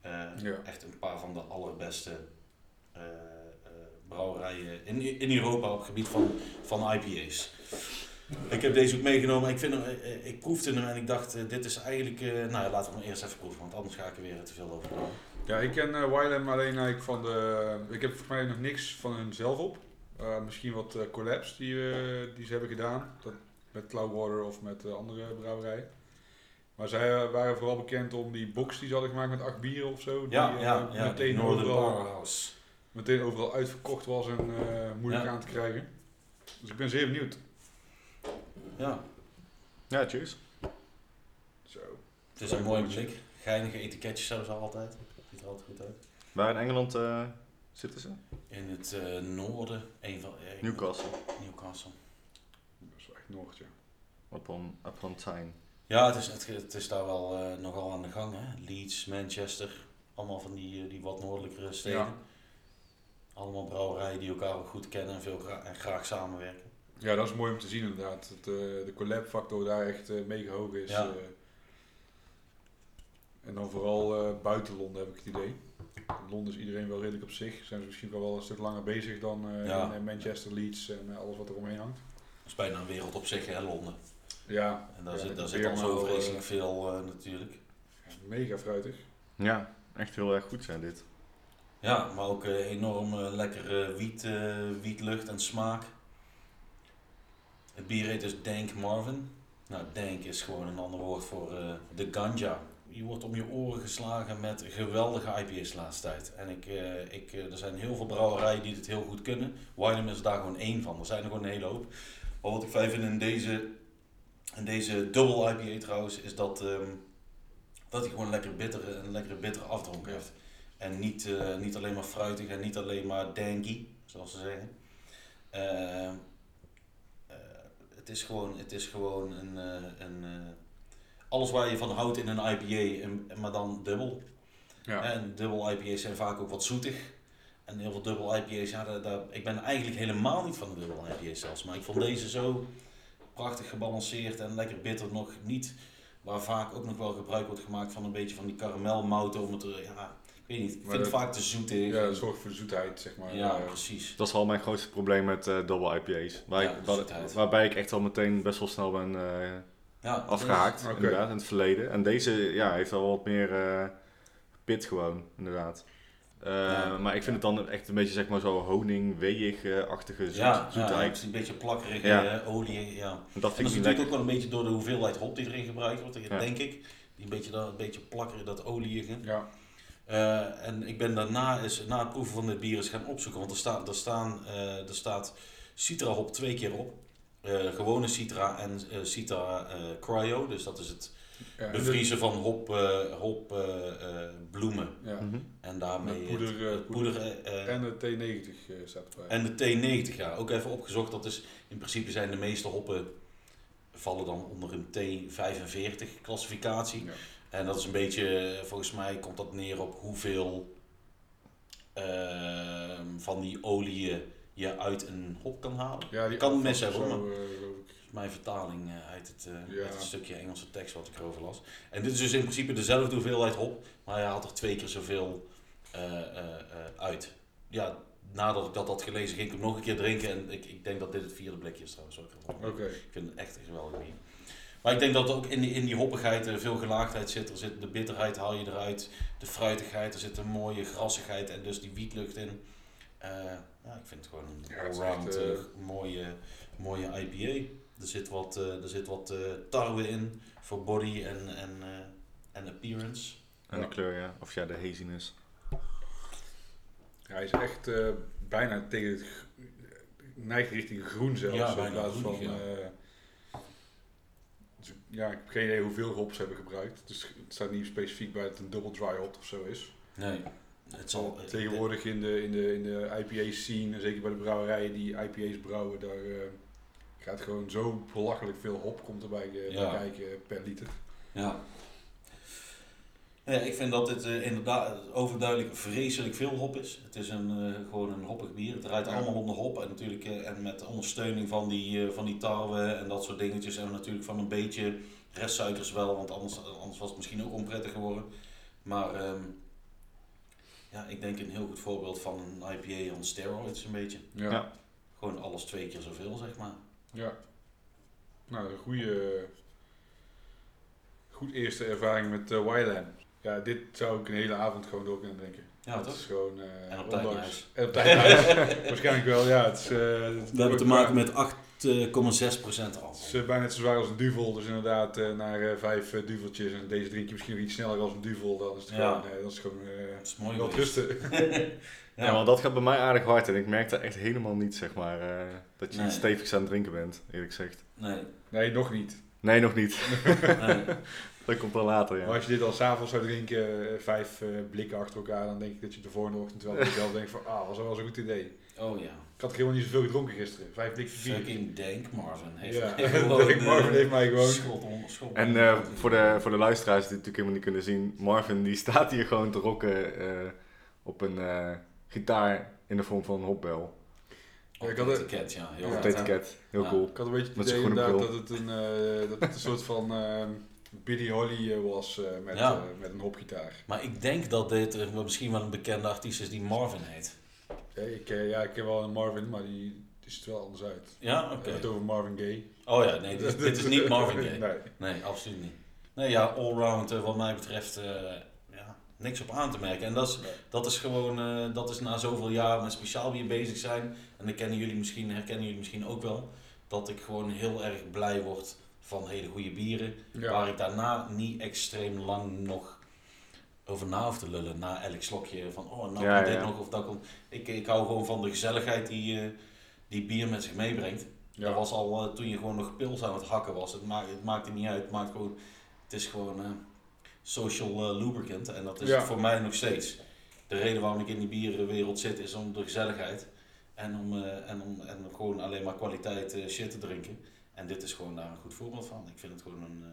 Eh, Ja. Echt een paar van de allerbeste eh, eh, brouwerijen in, in Europa op het gebied van, van IPA's. Ik heb deze ook meegenomen. Ik, vind hem, ik proefde hem en ik dacht, dit is eigenlijk... nou ja, laten we hem eerst even proeven, want anders ga ik er weer te veel over praten. Ja, ik ken uh, alleen eigenlijk van de... Ik heb volgens mij nog niks van hun zelf op. Uh, misschien wat uh, collabs die, uh, die ze hebben gedaan. Dat, met Cloudwater of met andere brouwerijen. Maar zij waren vooral bekend om die box die ze hadden gemaakt met acht bieren of zo. Ja, die ja, ja, meteen, overal, meteen overal uitverkocht was en moeilijk Ja. aan te krijgen. Dus ik ben zeer benieuwd. Ja, Ja, cheers. Zo. het is een mooi blik. Geinige etiketjes hebben ze altijd. Ziet er altijd goed uit. Waar in Engeland eh, zitten ze? In het eh, noorden, een van... Newcastle. Newcastle. Dat is echt Noord, ja. Upon, upon Tyne. Ja, het is, het, het is daar wel eh, nogal aan de gang. Hè? Leeds, Manchester, allemaal van die, eh, die wat noordelijkere steden. Ja. Allemaal brouwerijen die elkaar ook goed kennen en, veel gra- en graag samenwerken. Ja, dat is mooi om te zien inderdaad. Dat eh, de collab factor daar echt mega hoog is. Ja. en dan vooral buiten Londen heb ik het idee. In Londen is iedereen wel redelijk op zich. Zijn ze misschien wel een stuk langer bezig dan Ja. in Manchester, Leeds en alles wat er omheen hangt. Dat is bijna een wereld op zich, hè, Londen. Ja, En daar ja, zit, daar zit al zo Beermaal, vreselijk eh, veel eh, natuurlijk. mega fruitig. Ja, echt heel erg goed zijn dit. Ja, maar ook eh, enorm eh, lekkere wiet, eh, wietlucht en smaak. Het bier heet dus Dank Marvin. Nou, Dank is gewoon een ander woord voor eh, de ganja. Je wordt om je oren geslagen met geweldige IPA's de laatste tijd. En ik, eh, ik, eh, er zijn heel veel brouwerijen die dit heel goed kunnen. Wylam is daar gewoon één van. Er zijn er gewoon een hele hoop. Maar wat ik fijn vind in deze, in deze double IPA trouwens, is dat, ehm, dat hij gewoon een lekkere bittere, een lekkere bittere afdronk heeft. En niet, eh, niet alleen maar fruitig en niet alleen maar danky, zoals ze zeggen. Eh, eh, het is gewoon, het is gewoon een, eh, een alles waar je van houdt in een IPA, en, maar dan dubbel. Ja. En dubbel IPA's zijn vaak ook wat zoetig. En heel veel dubbel IPA's, ja, daar, daar, ik ben eigenlijk helemaal niet van de dubbel IPA's zelfs. Maar ik vond deze zo prachtig gebalanceerd en lekker bitter nog niet. Waar vaak ook nog wel gebruik wordt gemaakt van een beetje van die karamelmouten om het, ja, ik weet niet. Ik vind het vaak te zoetig. ja, dat zorgt voor zoetheid, zeg maar. Ja, precies. Dat is al mijn grootste probleem met eh double IPA's. Waar Ja, ik- waar- zoetheid. waarbij ik echt al meteen best wel snel ben eh, Ja, afgehaakt, inderdaad, in het verleden. En deze ja, heeft al wat meer eh, pit gewoon, inderdaad. Eh, Ja. Maar ik vind het dan echt een beetje zeg maar zo honing, weeig-achtige zoet, Ja, ja, het zoetheid. is een beetje plakkerige Ja. eh, olie. Ja. Dat vind dat ik is natuurlijk lekker. ook wel een beetje door de hoeveelheid hop die erin gebruikt wordt, Ja. denk ik. Die een beetje, dat, een beetje plakkerig, dat olieige. ja. Eh, en ik ben daarna, is, na het proeven van dit bier, eens gaan opzoeken. Want er, staat er, staan, er staat Citra hop twee keer op. Gewone Citra en Citra Cryo. Dus dat is het ja en bevriezen van hop, eh, hop eh, eh, bloemen. de- ja. Mhm. En daarmee Met poeder, het- het poeder. poeder, En de T90 eh, staat erbij. en de T90, ja. Ook even opgezocht. Dat is, in principe zijn de meeste hoppen vallen dan onder een T45 klassificatie. Ja. En dat is een beetje, volgens mij komt dat neer op hoeveel ehm, van die oliën je uit een hop kan halen. Ja, die kan of hebben, zo, maar-. Mijn vertaling eh, uit, het, eh, Ja. uit het stukje Engelse tekst wat ik erover las. En dit is dus in principe dezelfde hoeveelheid hop, maar hij haalt er twee keer zoveel eh, eh, eh, uit. Ja, nadat ik dat had gelezen ging ik hem nog een keer drinken en ik, ik denk dat dit het vierde blikje is trouwens. Ook. Oké. Ik vind het echt een geweldig bier. Maar ik denk dat er ook in die, in die hoppigheid eh, veel gelaagdheid zit. Er zit de bitterheid haal je eruit, de fruitigheid, er zit een mooie grassigheid en dus die wietlucht in. Eh, ja, ik vind het gewoon een Ja, het allround echt, eh, eh, mooie, mooie IPA. Er zit wat, eh, er zit wat eh, tarwe in voor body en, en, eh, en appearance. En Ja. de kleur, ja. Of ja, de haziness. Ja, hij is echt eh, bijna tegen het neigt richting groen zelfs. Ja, in plaats van. ja. eh, dus ik- ja, ik heb geen idee hoeveel hops ze hebben gebruikt. Dus het staat niet specifiek bij dat het een double dry hop of zo is. Nee, het zal... Tegenwoordig in de, in de, in de IPA scene, en zeker bij de brouwerijen die IPA's brouwen, daar eh, gaat gewoon zo belachelijk veel hop komt erbij eh, Ja. bij kijken per liter. Ja. Ja, ik vind dat dit eh, inderdaad overduidelijk vreselijk veel hop is. Het is een, eh, gewoon een hoppig bier. Het draait Ja. allemaal om de hop. En natuurlijk eh, en met ondersteuning van die, eh, van die tarwe en dat soort dingetjes. En natuurlijk van een beetje restsuikers wel, want anders, anders was het misschien ook onprettig geworden. Maar ehm, ja, ik denk een heel goed voorbeeld van een IPA on steroids een beetje. Ja. Ja. Gewoon alles twee keer zoveel, zeg maar. Ja. Nou, een goede, goed eerste ervaring met uh. Ja, dit zou ik een hele avond gewoon door kunnen drinken. Ja, het toch? is gewoon... eh, En op tijd ondanks-. En op tijd. Waarschijnlijk wel, ja. Het is, eh, het We hebben te maken met 8,6% Het alcohol. is eh, bijna net zo zwaar als een duvel, dus inderdaad eh, naar eh, vijf eh, duveltjes. En deze drink je misschien nog iets sneller als een duvel, dan is het Ja. gewoon, eh, dat is gewoon eh, Dat is mooi wel rusten. Ja, want dat gaat bij mij aardig hard en ik merk daar echt helemaal niet, zeg maar, eh, dat je Nee. iets stevigs aan het drinken bent, eerlijk gezegd. Nee, Nee, nog niet. Nee, nog niet. nee. Dat komt wel later, Maar ja. als je dit al s'avonds zou drinken, eh, vijf eh, blikken achter elkaar, dan denk ik dat je de volgende ochtend wel jezelf denkt van, ah, was wel eens een goed idee. Oh ja. Ik had helemaal niet zoveel gedronken gisteren. Vijf blikken bier. Fucking Dank Marvin heeft Ja, mij gewoon, Dank Marvin heeft mij gewoon- schot onder schot. En eh, voor, de, voor de luisteraars die het natuurlijk helemaal niet kunnen zien, Marvin die staat hier gewoon te rocken eh, op een eh, gitaar in de vorm van een hopbel. Op ik had het- etiket, ja. Heel hè? etiket. Heel Ja. cool. Ik had een beetje het idee inderdaad dat het een, eh, dat het een soort van ehm Billy Holly eh, was eh, met, Ja. eh, met een hopgitaar. Maar ik denk dat dit eh, wel misschien wel een bekende artiest is die Marvin heet. Ja, ik, ja, ik ken wel een Marvin, maar die, die ziet er wel anders uit. Ja, oké. hebben het over Marvin Gaye. Oh ja, nee, dit, dit is niet Marvin Gaye. nee. Nee, absoluut niet. Nee, ja, allround wat mij betreft eh, ja, niks op aan te merken. En dat is, dat is gewoon, eh, dat is na zoveel jaar met speciaal bier bezig zijn. En dat kennen jullie misschien, herkennen jullie misschien ook wel. Dat ik gewoon heel erg blij word van hele goede bieren. Ja. Waar ik daarna niet extreem lang nog over na hoef te lullen. Na elk slokje van, oh, nou Ja, komt dit ja. nog of dat komt. Ik, ik hou gewoon van de gezelligheid die, eh, die bier met zich meebrengt. Dat was al eh, toen je gewoon nog pils aan het hakken was. Het, maakt het maakte niet uit. Het, maakt gewoon, het is gewoon social eh, lubricant. En dat is Ja. voor mij nog steeds. De reden waarom ik in die bierenwereld zit is om de gezelligheid. En om, eh, en om, en om gewoon alleen maar kwaliteit eh, shit te drinken. En dit is gewoon daar een goed voorbeeld van. Ik vind het gewoon een,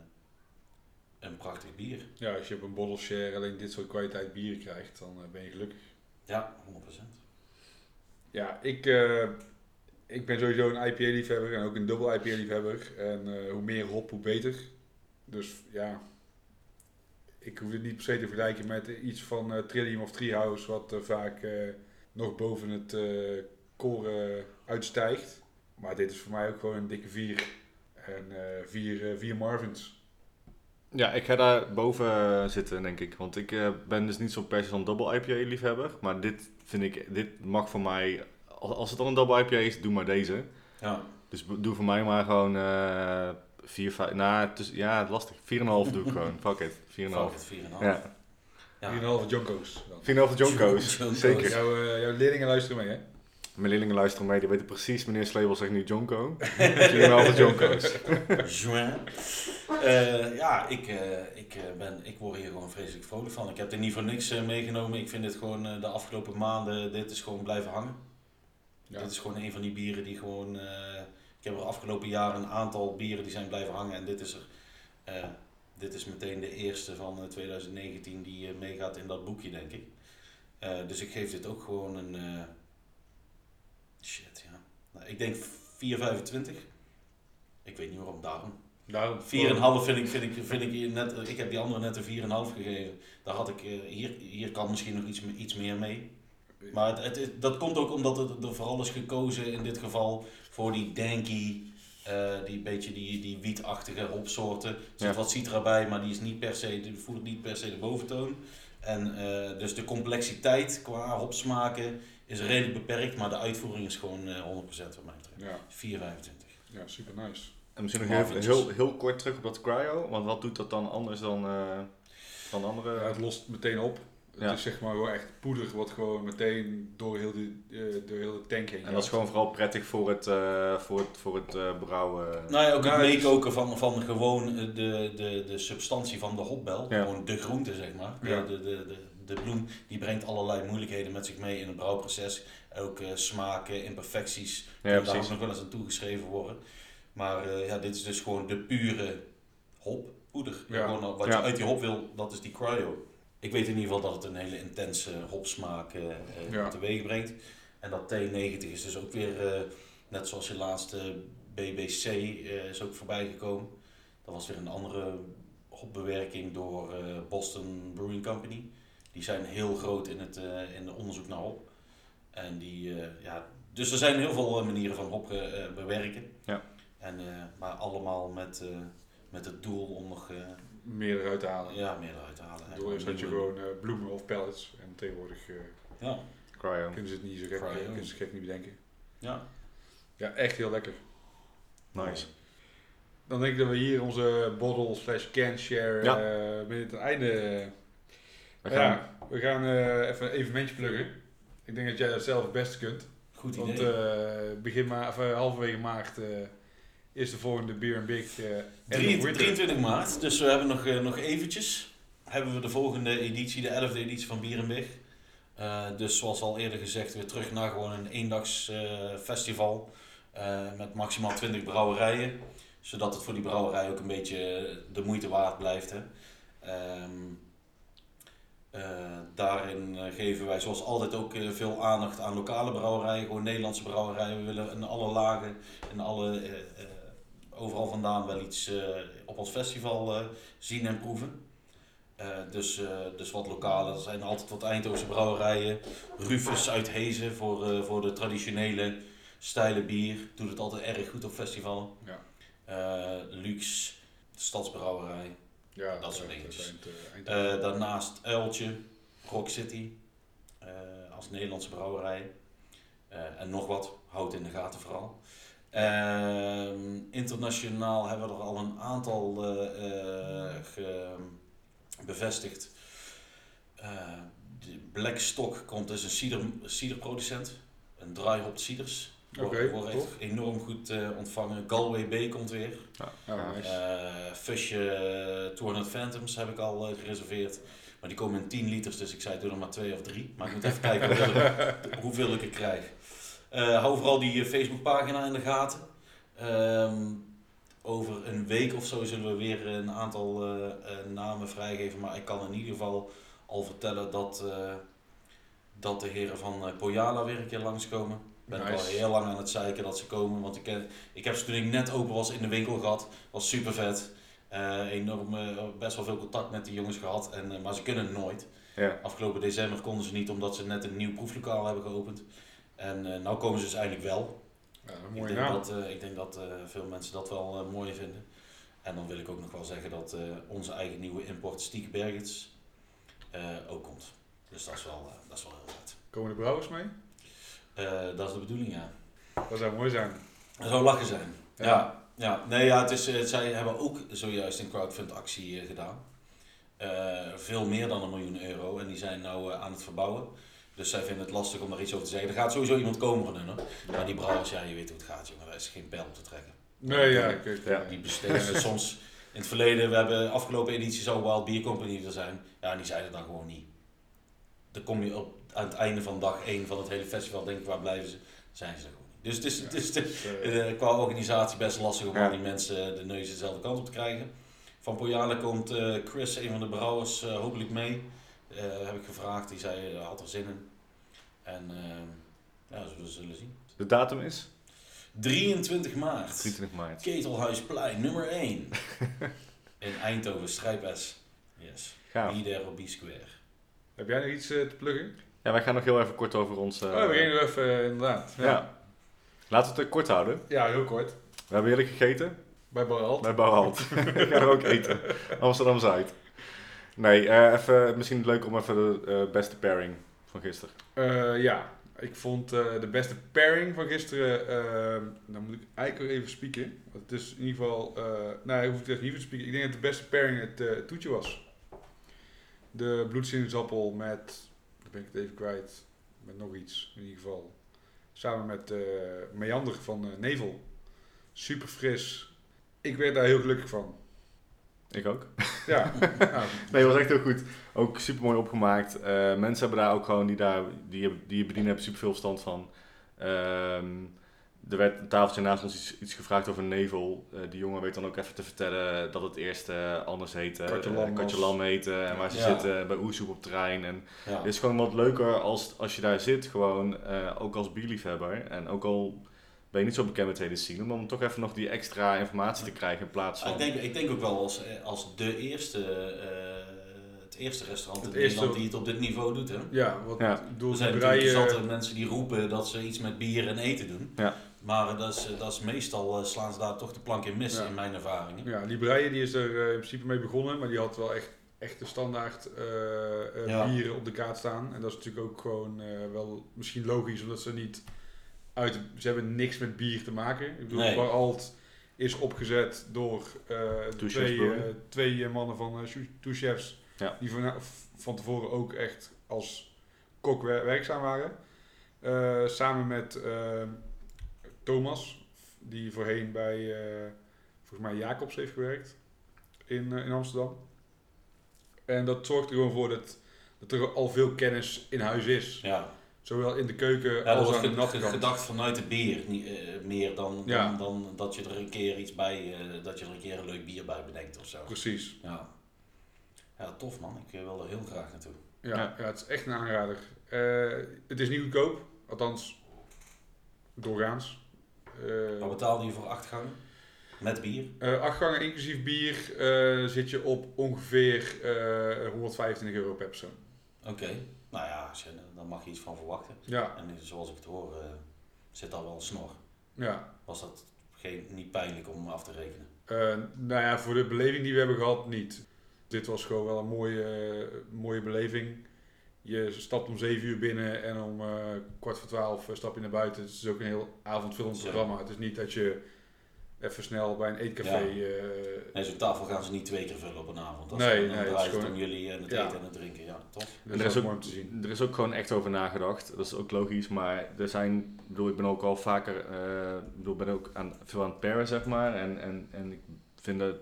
een prachtig bier. ja, als je op een bottle share alleen dit soort kwaliteit bieren krijgt, dan ben je gelukkig. Ja, 100%. Ja, ik, ik ben sowieso een IPA-liefhebber en ook een dubbel IPA-liefhebber. En hoe meer hop, hoe beter. Dus ja, ik hoef het niet per se te vergelijken met iets van eh, Trillium of Treehouse, wat eh, vaak eh, nog boven het koren uitstijgt. Maar dit is voor mij ook gewoon een dikke vier. En vier, vier Marvins. Ja, ik ga daar boven zitten, denk ik. Want ik ben dus niet zo'n per se zo'n double IPA liefhebber. Maar dit vind ik, dit mag voor mij, als, als het dan een double IPA is, doe maar deze. Ja, Dus doe voor mij maar gewoon 4, 5, nou, het is, ja, lastig. 4,5 doe ik gewoon. Fuck it, 4,5. fuck it, 4,5. Ja, Ja. 4,5 Jonko's. dan. 4,5 John Co's, John Co's. zeker. Jouw, eh, jouw leerlingen luisteren mee, hè? Mijn leerlingen luisteren mee, die weten precies, meneer Slebel zegt nu Jonko. 4,5 Jonko's. Juin. Eh, ja, ik, eh, ik, eh, ben, ik word hier gewoon vreselijk vrolijk van. Ik heb er niet voor niks eh, meegenomen. Ik vind dit gewoon eh, de afgelopen maanden, dit is gewoon blijven hangen. Ja. Dit is gewoon een van die bieren die gewoon... eh, ik heb er afgelopen jaren een aantal bieren die zijn blijven hangen. En dit is er... eh, dit is meteen de eerste van eh, 2019 die eh, meegaat in dat boekje, denk ik. Eh, dus ik geef dit ook gewoon een... eh, shit, ja. Nou, ik denk 4,25. Ik weet niet waarom, daarom. Daarom 4,5 vind ik, vind ik, vind ik net, ik heb die andere net een 4,5 gegeven. Daar had ik, eh, hier, hier kan misschien nog iets, iets meer mee. Maar het, het, dat komt ook omdat het er vooral is gekozen in dit geval voor die danky, eh, die beetje die, die wietachtige hopsoorten. Er zit Ja. wat citra bij, maar die is niet per se, die voelt niet per se de boventoon. En eh, dus de complexiteit qua hopsmaken is redelijk beperkt, maar de uitvoering is gewoon eh 100% wat mij betreft. Ja, 4,25. ja, super nice. En misschien nog even heel, heel kort terug op dat cryo. Want wat doet dat dan anders dan, eh, dan andere... Ja, het lost meteen op. Het Ja. is zeg maar gewoon echt poeder wat gewoon meteen door heel de, eh, door heel de tank heen En dat is gaat. gewoon vooral prettig voor het, eh, voor het, voor het eh, brouwen. Nou ja, ook het Nou, meekoken van, van gewoon de, de, de substantie van de hopbel. Ja. Gewoon de groente, zeg maar. De- Ja. De, de, de, de bloem, die brengt allerlei moeilijkheden met zich mee in het brouwproces. Ook eh, smaken, imperfecties, ja, kunnen daar precies. nog wel eens aan toegeschreven worden. Maar eh, ja, dit is dus gewoon de pure hoppoeder. Ja. Gewoon wat Ja. je uit die hop wil, dat is die cryo. Ik weet in ieder geval dat het een hele intense hopsmaak eh, eh, Ja. teweeg brengt. En dat T90 is dus ook weer, eh, net zoals je laatste BBC is ook voorbij gekomen. Dat was weer een andere hopbewerking door Boston Brewing Company. Die zijn heel groot in het in de onderzoek naar hop. En die, uh, ja, dus er zijn heel veel manieren van hop bewerken. Ja. En, maar allemaal met, met het doel om nog... meer eruit te halen. Ja, meer eruit te halen. Door is dat je gewoon bloemen of pellets. En tegenwoordig ja. Cryo. kunnen ze het niet zo gek, kunnen ze gek niet bedenken. Ja. Ja, echt heel lekker. Nice. Dan denk ik dat we hier onze bottle slash can share ja. uh, binnen het einde... We gaan, ja, we gaan uh, even een evenementje pluggen. Ik denk dat jij dat zelf het beste kunt. Goed idee. Want uh, begin ma of, halverwege maart is de volgende Beer Big. 23 maart, dus we hebben nog, nog eventjes. Hebben we de volgende editie, de 11e editie van Bier Big. dus zoals al eerder gezegd, weer terug naar gewoon een eendags festival. met maximaal 20 brouwerijen zodat het voor die brouwerij ook een beetje de moeite waard blijft. Hè. Um, uh, daarin eh, geven wij zoals altijd ook uh, veel aandacht aan lokale brouwerijen, gewoon Nederlandse brouwerijen. We willen in alle lagen en alle, uh, overal vandaan wel iets op ons festival zien en proeven. dus, dus wat lokale, er zijn altijd wat Eindhovense brouwerijen. Rufus uit Hezen voor, voor de traditionele stijle bier. Doet het altijd erg goed op festivalen. Ja. Uh, Lux, de Stadsbrouwerij, ja, dat soort dingetjes. Uh, daarnaast Uiltje, Rock City, uh, als Nederlandse brouwerij. en nog wat, houd in de gaten vooral. Ehm, internationaal hebben we er al een aantal ge, bevestigd. Blackstock komt dus een cider, ciderproducent, een dry hop ciders. Oké, wordt echt enorm goed uh, ontvangen. Galway Bay komt weer. Ja, nice. uh, Fusje 200 Phantoms heb ik al uh, gereserveerd. Maar die komen in 10 liters, dus ik zei doe er maar 2 of 3. Maar ik moet even kijken hoeveel ik, hoeveel ik er krijg. Hou vooral die Facebookpagina in de gaten. Um, over een week of zo zullen we weer een aantal namen vrijgeven. Maar ik kan in ieder geval al vertellen dat, dat de heren van Pojala weer een keer langskomen ben nice. al heel lang aan het zeiken dat ze komen. Want ik, ik heb ze toen ik net open was in de winkel gehad. Was super vet. Uh, enorm, uh, best wel veel contact met die jongens gehad. En, uh, maar ze kunnen nooit. Ja. Afgelopen december konden ze niet omdat ze net een nieuw proeflokaal hebben geopend. En nu komen ze dus eindelijk wel. Ja, ik, denk dat, ik denk dat veel mensen dat wel mooi vinden. En dan wil ik ook nog wel zeggen dat onze eigen nieuwe import Stieke Bergets ook komt. Dus dat is wel, dat is wel heel vet. Komen de brouwers mee? Uh, dat is de bedoeling, ja. Dat zou mooi zijn. Dat zou lachen zijn. Ja. ja. ja. Nee, ja, het is, uh, zij hebben ook zojuist een crowdfund actie uh, gedaan. veel meer dan een miljoen euro. En die zijn nou aan het verbouwen. Dus zij vinden het lastig om daar iets over te zeggen. Er gaat sowieso iemand komen van hun. Hoor. Maar die brouwers, ja, je weet hoe het gaat, jongen. Daar is geen pijl op te trekken. Nee, ja. Ik, ja. Die besteden soms... In het verleden, we hebben afgelopen editie zo Wild Beer Company er zijn. Ja, en die zeiden dan gewoon niet. Dan kom je op aan het einde van dag 1 van het hele festival denk ik, waar blijven ze? Zijn ze er gewoon niet. Dus het is, het is de, uh, qua organisatie best lastig om ja. al die mensen de neus dezelfde kant op te krijgen. Van Pojale komt uh, Chris, een van de brouwers, uh, hopelijk mee. Heb ik gevraagd, die zei had er zin in. En ja, we zullen zien. De datum is? 23 maart. 23 maart. Ketelhuisplein, nummer 1. in Eindhoven, Strijp S. Yes. Gaaf. Be square. Heb jij nog iets te pluggen? Ja, wij gaan nog heel even kort over ons... Uh, oh, we gaan nog even, uh, inderdaad. Ja. ja. Laten we het kort houden. Ja, heel kort. We hebben heerlijk gegeten. Bij Barhalt. Bij Barhalt. we gaan er ook eten. Amsterdam-Zuid. Nee, uh, even, misschien leuk om even de beste pairing van gisteren. ja, ik vond de beste pairing van gisteren... dan moet ik eigenlijk even spieken. Het is in ieder geval... nou, ik hoef het niet te spieken. Ik denk dat de beste pairing het toetje was. De bloedsinusappel met ben ik het even kwijt. Met nog iets in ieder geval. Samen met uh, Meander van uh, Nevel. Super fris. Ik werd daar heel gelukkig van. Ik ook. Ja. nee, het was echt heel goed. Ook super mooi opgemaakt. Uh, mensen hebben daar ook gewoon, die, daar, die, die je bedienen, hebben super veel verstand van. Ehm, er werd een tafeltje naast ons iets, iets gevraagd over nevel. Uh, die jongen weet dan ook even te vertellen dat het eerst uh, anders heette. Katjelam uh, heette. En waar ze ja. zitten bij Oesoep op terrein. En ja. het is gewoon wat leuker als, als je daar zit. Gewoon ook als bierliefhebber. En ook al ben je niet zo bekend met hele scene. Om toch even nog die extra informatie te krijgen in plaats van... Ik denk, ik denk ook wel als, als de eerste het eerste restaurant Het in eerste- Nederland die het op dit niveau doet. Hè? Ja, wat Ja. ik bedoel, Er zijn natuurlijk mensen die roepen dat ze iets met bier en eten doen. Ja. Maar eh, dat is, dat is meestal eh, slaan ze daar toch de plank in mis, Ja. in mijn ervaringen. Ja, die breien die is er eh, in principe mee begonnen, maar die had wel echt, echt de standaard eh, eh, Ja. bieren op de kaart staan. En dat is natuurlijk ook gewoon eh, wel misschien logisch, omdat ze niet uit... Ze hebben niks met bier te maken. Ik bedoel, Nee. Is opgezet door Two twee, eh, twee eh, mannen van Two Chefs, Ja. die van, van tevoren ook echt als kok wer- werkzaam waren. Samen met Thomas, die voorheen bij volgens mij Jacobs heeft gewerkt in, in Amsterdam. En dat zorgt er gewoon voor dat, dat er al veel kennis in huis is. Ja, Zowel in de keuken ja als aan de natte kant. gedacht vanuit het bier, niet, eh, meer dan, dan, Ja. dan dat je er een keer iets bij, eh, dat je er een keer een leuk bier bij bedenkt of zo. Precies. Ja, ja tof man, ik eh, wil er heel graag naartoe. Ja, Ja. ja. het is echt een aanrader. Eh, het is niet goedkoop, althans doorgaans. Eh, Wat betaalde je voor acht gangen? Met bier? eh, acht gangen inclusief bier eh, zit je op ongeveer eh 125 euro per persoon. Oké, nou ja, als je, daar mag je iets van verwachten. Ja, En zoals ik het hoor, eh, zit daar wel een snor. ja. Was dat geen, niet pijnlijk om af te rekenen? Eh, nou ja, voor de beleving die we hebben gehad, niet. Dit was gewoon wel een mooie, eh, mooie beleving. Je stapt om 7 uur binnen en om kwart voor 12 stap je naar buiten. Het is ook een heel avondvullend programma. Het is niet dat je even snel bij een eetcafé. Ja. eh, Nee, zo'n tafel gaan ze niet twee keer vullen op een avond. Dat Nee, dan nee, draait is het gewoon- om jullie en het Ja. eten en het drinken. Ja, tof. dat er is ook, mooi om te zien. er is ook gewoon echt over nagedacht. Dat is ook logisch. Maar er zijn, ik bedoel, ik ben ook al vaker, eh, ik bedoel, ben ook aan, veel aan het paren, zeg maar. En, en, en ik vind de,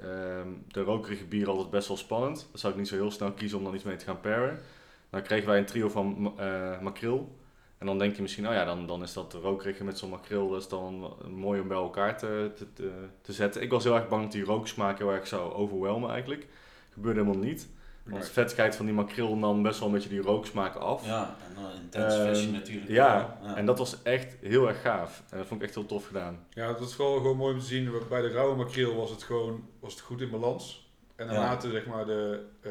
ehm, de rokerige bier altijd best wel spannend. Dan zou ik niet zo heel snel kiezen om dan iets mee te gaan paren. Dan kregen wij een trio van eh makreel. En dan denk je misschien, oh ja, dan, dan is dat de rokerige met zo'n makreel. Dat is dan mooi om bij elkaar te, te, te, te zetten. Ik was heel erg bang dat die rooksmaak heel erg zou overwhelmen eigenlijk. Gebeurde helemaal niet. Want Nee. de vettigheid van die makreel nam best wel een beetje die rooksmaak af. Ja, en dan intens versie natuurlijk. Ja, wel. en dat was echt heel erg gaaf. En dat vond ik echt heel tof gedaan. Ja, dat is vooral gewoon mooi om te zien. Bij de rauwe makreel was het gewoon was het goed in balans. En Ja. naarmate zeg maar, de eh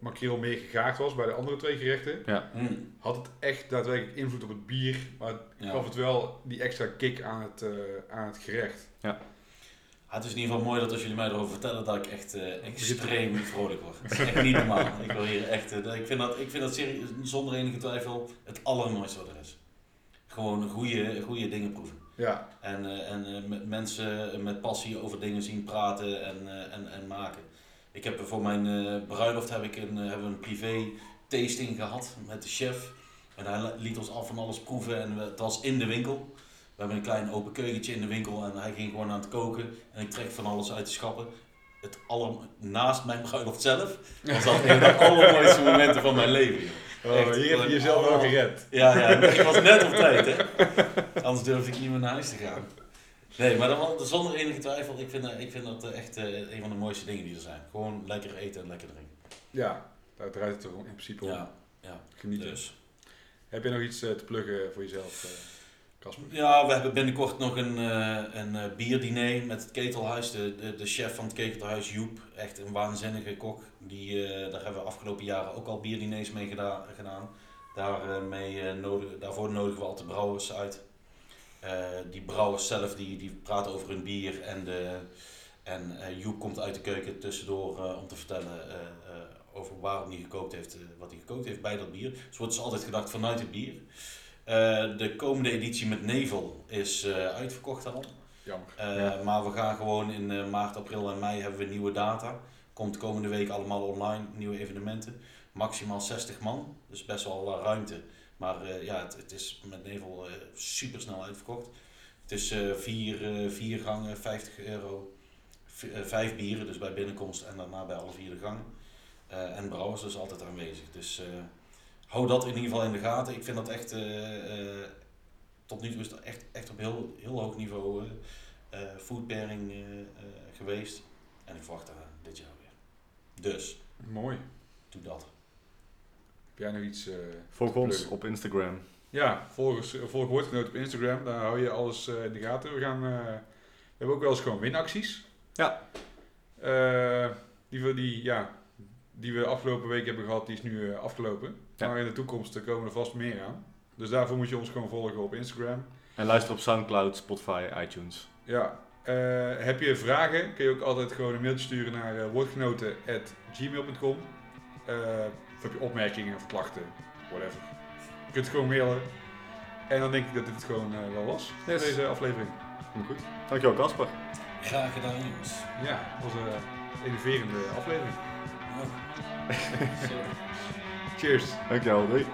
makreel meer gegaard was bij de andere twee gerechten, Mm, had het echt daadwerkelijk invloed op het bier. Maar het ja. gaf het wel die extra kick aan het, eh, aan het gerecht. Ah, het is in ieder geval mooi dat als jullie mij erover vertellen dat ik echt eh, extreem vrolijk word. Het is echt niet normaal. Ik wil hier echt, ik vind dat, ik vind dat zonder enige twijfel het allermooiste wat er is. Gewoon goede, goede dingen proeven. Ja, En, eh, en eh, met mensen met passie over dingen zien praten en, eh, en, en maken. Ik heb voor mijn eh, bruiloft heb ik een, eh, hebben we een privé tasting gehad met de chef. En hij liet ons af van alles proeven en we- het was in de winkel. We hebben een klein open keukentje in de winkel en hij ging gewoon aan het koken. En ik trek van alles uit de schappen. Het aller, naast mijn bruiloft zelf was dat een van de allermooiste momenten van mijn leven. oh, Echt, hier heb je jezelf allemaal- gered. Ja, ja, ik was net op tijd, hè. Anders durfde ik niet meer naar huis te gaan. Nee, maar dan, zonder enige twijfel, ik vind, dat- ik vind dat eh, echt eh, een van de mooiste dingen die er zijn. Gewoon lekker eten en lekker drinken. Ja, daar draait het er in principe om. Ja, ja. Genieten. Dus. Heb je nog iets eh, te pluggen voor jezelf, eh, Casper? Ja, we hebben binnenkort nog een, eh, een eh, bierdiner met het Ketelhuis. De, de, de chef van het Ketelhuis, Joep, echt een waanzinnige kok. Die, eh, daar hebben we afgelopen jaren ook al bierdiners mee geda- gedaan. Daar, eh, mee, eh, nodig, daarvoor nodigen we altijd brouwers uit. Eh, die brouwers zelf die, die praten over hun bier en, de, en eh, Joep komt uit de keuken tussendoor eh, om te vertellen eh, eh, over waarom hij gekookt heeft, wat hij gekookt heeft bij dat bier. Dus wordt dus altijd gedacht vanuit het bier. Eh, de komende editie met Nevel is eh, uitverkocht al. Jammer. Eh, Ja. Maar we gaan gewoon in eh, maart, april en mei hebben we nieuwe data. Komt komende week allemaal online, nieuwe evenementen. Maximaal 60 man, dus best wel ruimte. Maar eh, ja, het, het is met Nevel eh, super snel uitverkocht. Het is eh, vier, vier gangen, 50 euro. Vijf bieren, dus bij binnenkomst en daarna bij alle vier de gangen. En brouwers dus altijd aanwezig. Dus hou dat in ieder geval in de gaten. Ik vind dat echt, tot nu toe is het echt, echt op heel, heel hoog niveau eh food pairing geweest. En ik verwacht daar dit jaar weer. Dus, Mooi. doe dat. Heb jij nog iets? eh, Volg ons op Instagram. Ja, volg, ons- volg Woordgenoot op Instagram. Daar hou je alles eh, in de gaten. We, gaan, eh, we hebben ook wel eens gewoon winacties. Ja. Eh, die, voor die, ja, die we afgelopen week hebben gehad, die is nu eh, afgelopen. Ja. Maar in de toekomst eh, komen er vast meer aan. Dus daarvoor moet je ons gewoon volgen op Instagram. En luister op Soundcloud, Spotify, iTunes. Ja, eh, heb je vragen, kun je ook altijd gewoon een mailtje sturen naar uh, woordgenoten.gmail.com. Eh, of heb je opmerkingen of klachten, whatever. Je kunt het gewoon mailen. En dan denk ik dat dit het gewoon eh, wel was, voor Yes. deze aflevering. Komt goed. Dankjewel Casper. Graag gedaan, jongens. Ja, dat was een innoverende aflevering. Oh. Cheers! Dankjewel. Doei.